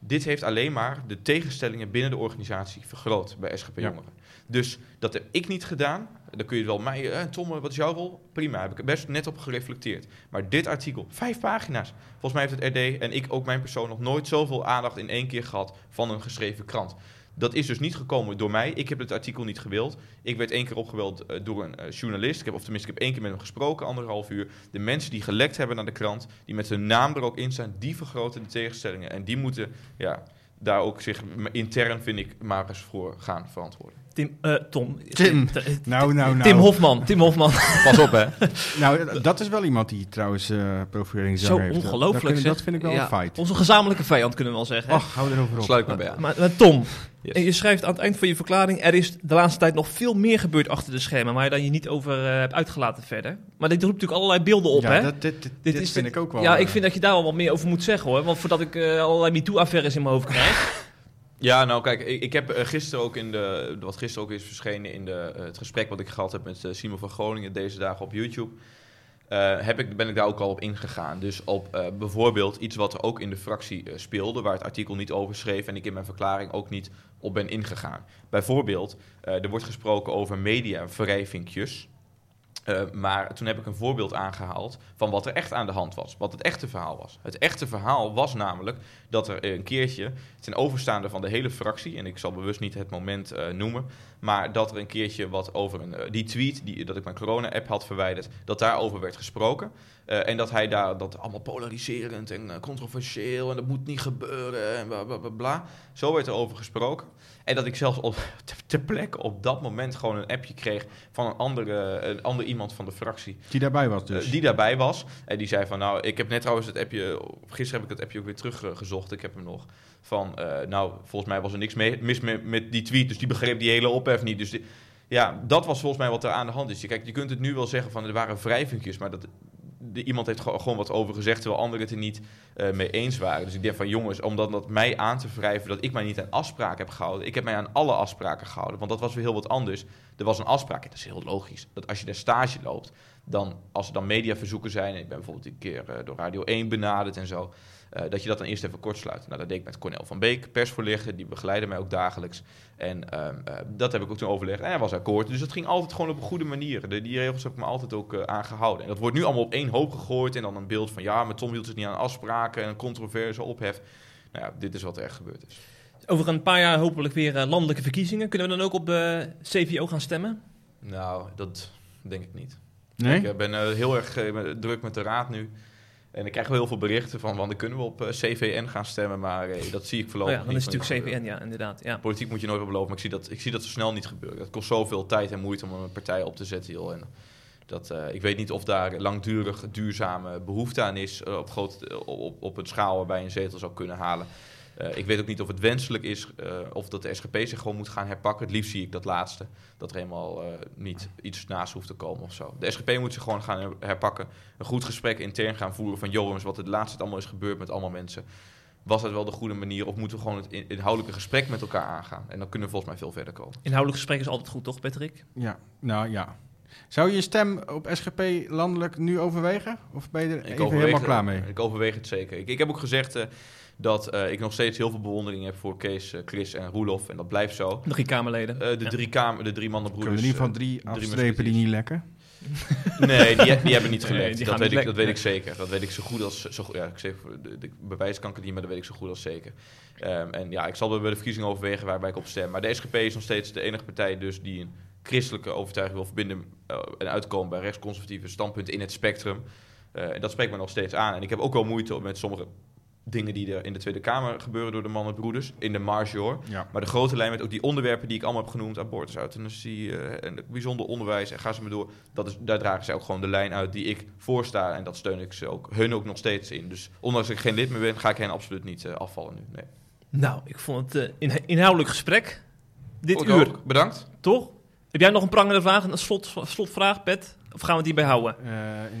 Dit heeft alleen maar de tegenstellingen binnen de organisatie vergroot bij SGP Ja. Jongeren. Dus dat heb ik niet gedaan. Dan kun je wel mij, eh, Tom, wat is jouw rol? Prima, heb ik er best net op gereflecteerd. Maar dit artikel, vijf pagina's. Volgens mij heeft het RD en ik ook mijn persoon nog nooit zoveel aandacht in één keer gehad van een geschreven krant. Dat is dus niet gekomen door mij. Ik heb het artikel niet gewild. Ik werd één keer opgeweld eh, door een eh, journalist. Ik heb, of tenminste, ik heb één keer met hem gesproken, anderhalf uur. De mensen die gelekt hebben naar de krant, die met hun naam er ook in staan, die vergroten de tegenstellingen. En die moeten ja, daar ook zich intern, vind ik, maar eens voor gaan verantwoorden. Tim, eh, Tom. Tim. T- Nou, nou, nou. Tim Hofman. Tim Hofman. Pas op, hè. Nou, dat is wel iemand die trouwens eh profileringsdrang Zo heeft. Dat- ongelooflijk, Dat, dat vind ik wel Ja, een fight. Onze gezamenlijke vijand kunnen we wel zeggen. hè? Ach, hou erover op. Sluit me bij aan. Maar, maar Tom, Yes. en je schrijft aan het eind van je verklaring... er is de laatste tijd nog veel meer gebeurd achter de schermen... waar je dan je niet over eh, hebt uitgelaten verder. Maar dit roept natuurlijk allerlei beelden op, ja, hè? dat, dit, dit, dit is vind ik ook wel. ja, eh, ik vind dat je daar wel wat meer over moet zeggen, hoor. Want voordat ik eh, allerlei MeToo-affaires in mijn hoofd krijg... Ja, nou kijk, ik, ik heb eh, gisteren ook in de, wat gisteren ook is verschenen in de, eh, het gesprek wat ik gehad heb met eh, Simon van Groningen deze dagen op YouTube, heb ik, ben ik daar ook al op ingegaan. Dus op bijvoorbeeld iets wat er ook in de fractie speelde, waar het artikel niet over schreef en ik in mijn verklaring ook niet op ben ingegaan. Bijvoorbeeld, er wordt gesproken over mediaverrijvinkjes. Eh, maar toen heb ik een voorbeeld aangehaald van wat er echt aan de hand was. Wat het echte verhaal was. Het echte verhaal was namelijk dat er een keertje ten overstaande van de hele fractie, en ik zal bewust niet het moment eh, noemen, maar dat er een keertje wat over een, eh, die tweet, die, dat ik mijn corona-app had verwijderd, dat daarover werd gesproken. Eh, en dat hij daar dat allemaal polariserend en eh, controversieel en dat moet niet gebeuren en bla bla bla. bla. Zo werd er over gesproken. En dat ik zelfs op, ter, ter plekke op dat moment gewoon een appje kreeg van een andere, een ander iemand van de fractie. Die daarbij was dus. Eh, die daarbij was. En die zei van, nou, ik heb net trouwens het appje... Gisteren heb ik het appje ook weer teruggezocht. Ik heb hem nog. Van, nou, volgens mij was er niks mee, mis met, met die tweet. Dus die begreep die hele ophef niet. Dus die- ja, dat was volgens mij wat er aan de hand is. Je- Kijk, je kunt het nu wel zeggen van, er waren wrijvinkjes. Maar dat, iemand heeft gewoon, wat over gezegd, terwijl anderen het er niet eh, mee eens waren. Dus ik denk van jongens, om dat, dat mij aan te wrijven dat ik mij niet aan afspraken heb gehouden. Ik heb mij aan alle afspraken gehouden, want dat was weer heel wat anders. Er was een afspraak, dat is heel logisch, dat als je daar stage loopt, dan als er dan mediaverzoeken zijn, ik ben bijvoorbeeld een keer eh, door Radio 1 benaderd en zo, eh, dat je dat dan eerst even kort sluit. Nou, dat deed ik met Cornel van Beek, persvoorlichter, die begeleidde mij ook dagelijks. En ehm, eh, dat heb ik ook toen overlegd. En hij was akkoord. Dus het ging altijd gewoon op een goede manier. De, die regels heb ik me altijd ook eh, aangehouden. En dat wordt nu allemaal op één hoop gegooid. En dan een beeld van ja, maar Tom hield zich niet aan afspraken en een controverse ophef. Nou ja, dit is wat er echt gebeurd is. Over een paar jaar hopelijk weer landelijke verkiezingen. Kunnen we dan ook op de CVO gaan stemmen? Nou, dat denk ik niet. Nee? Ik eh, ben eh, heel erg eh, druk met de raad nu. En ik krijg wel heel veel berichten van, want dan kunnen we op CVN gaan stemmen, maar dat zie ik Oh voorlopig ja, dan niet is het natuurlijk. CVN, ja, inderdaad. Ja. Politiek moet je nooit beloven, maar ik zie dat, ik zie dat zo snel niet gebeuren. Dat kost zoveel tijd en moeite om een partij op te zetten. Joh. En dat, ik weet niet of daar langdurig duurzame behoefte aan is op, groot, op, op een schaal waarbij je een zetel zou kunnen halen. Eh, ik weet ook niet of het wenselijk is eh, of dat de SGP zich gewoon moet gaan herpakken. Het liefst zie ik dat laatste. Dat er helemaal eh, niet iets naast hoeft te komen of zo. De SGP moet zich gewoon gaan her- herpakken. Een goed gesprek intern gaan voeren van... joh, jongens, wat het laatste allemaal is gebeurd met allemaal mensen. Was dat wel de goede manier? Of moeten we gewoon het in- inhoudelijke gesprek met elkaar aangaan? En dan kunnen we volgens mij veel verder komen. Inhoudelijk gesprek is altijd goed, toch, Patrick? Ja, nou ja. Zou je je stem op SGP landelijk nu overwegen? Of ben je er even helemaal klaar mee? Ik overweeg het zeker. Ik, ik heb ook gezegd eh, dat eh, ik nog steeds heel veel bewondering heb voor Kees, eh, Chris en Roelof. En dat blijft zo. De drie Kamerleden. Eh, de, Ja. drie kamer, de drie Kunnen we in ieder geval drie drie afstrepen die niet lekken? Nee, die, die hebben niet gelekt. dat, weet niet ik, dat weet ik zeker. Dat weet ik zo goed als... Zo, ja, ik zeg, de, de bewijs kan ik het niet, maar dat weet ik zo goed als zeker. Ehm, en ja, ik zal bij de verkiezingen overwegen waarbij ik op stem. Maar de SGP is nog steeds de enige partij dus die een christelijke overtuiging wil verbinden... eh, en uitkomen bij rechtsconservatieve standpunten in het spectrum. Eh, en dat spreekt me nog steeds aan. En ik heb ook wel moeite met sommige dingen die er in de Tweede Kamer gebeuren door de mannenbroeders. In de marge hoor. Ja. Maar de grote lijn met ook die onderwerpen die ik allemaal heb genoemd, abortus, euthanasie eh, en bijzonder onderwijs en ga ze maar door, dat is, daar dragen zij ook gewoon de lijn uit die ik voorsta en dat steun ik ze ook, hun ook nog steeds in. Dus ondanks dat ik geen lid meer ben, ga ik hen absoluut niet eh, afvallen nu. Nee. Nou, ik vond het eh, een inhoudelijk gesprek. Dit Ook uur, ook. Bedankt. toch? Heb jij nog een prangende vraag, een slot, slotvraag, Pet? Of gaan we het hierbij houden? Eh,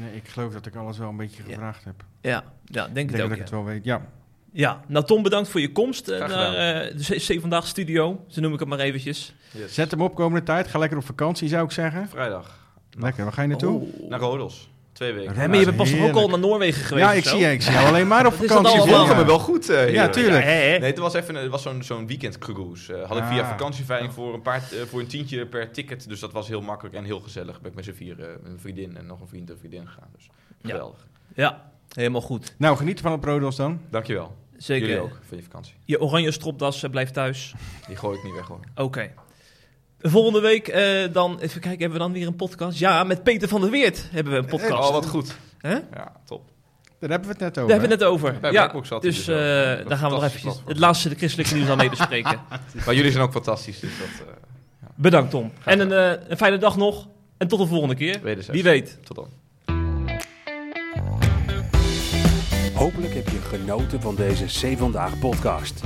nee, ik geloof dat ik alles wel een beetje Ja. gevraagd heb. Ja, ja denk Ik het denk ook. dat ik het wel weet. Ja. ja, nou Tom, bedankt voor je komst eh, naar eh, de C Vandaag Studio. Zo noem ik het maar eventjes. Yes. Zet hem op komende tijd. Ga lekker op vakantie, zou ik zeggen. Vrijdag. Lekker, waar ga je naartoe? Oh. Naar Rodos. Twee weken. Hè, maar je bent pas ook al naar Noorwegen geweest? Ja, ik zo? zie, ik zie jou alleen maar op dat vakantie. volgen. me wel goed. eh, hier. Ja, tuurlijk. Ja, hè, hè? Nee, het was even een, het was zo'n zo'n weekendcruise. Eh had ik via Ah. vakantieveiling voor een, paar, eh, voor een tientje per ticket. Dus dat was heel makkelijk en heel gezellig. Ben ik met z'n vier, met een vriendin en nog een vriend en vriendin gegaan. Dus Ja. geweldig. Ja, helemaal goed. Nou, geniet van het Rodos dan. Dankjewel. Zeker. Jullie ook, van je vakantie. Je oranje stropdas eh, blijft thuis. Die gooi ik niet weg hoor. Oké. Volgende week eh, dan, even kijken, hebben we dan weer een podcast? Ja, met Peter van der Weert hebben we een podcast. Oh, wat goed. Hè? Ja, top. Daar hebben we het net over. Daar hebben we het net over. Bij ja, Blackbox zat dus dus eh, daar gaan we nog platform. het laatste de christelijke nieuws aan mee bespreken. Maar jullie zijn ook fantastisch. Dus dat eh Bedankt Tom. Graag En een, eh, een fijne dag nog. En tot de volgende keer. wederzijds. Wie weet. Tot dan. Hopelijk heb je genoten van deze C Vandaag podcast.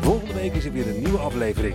Volgende week is er weer een nieuwe aflevering.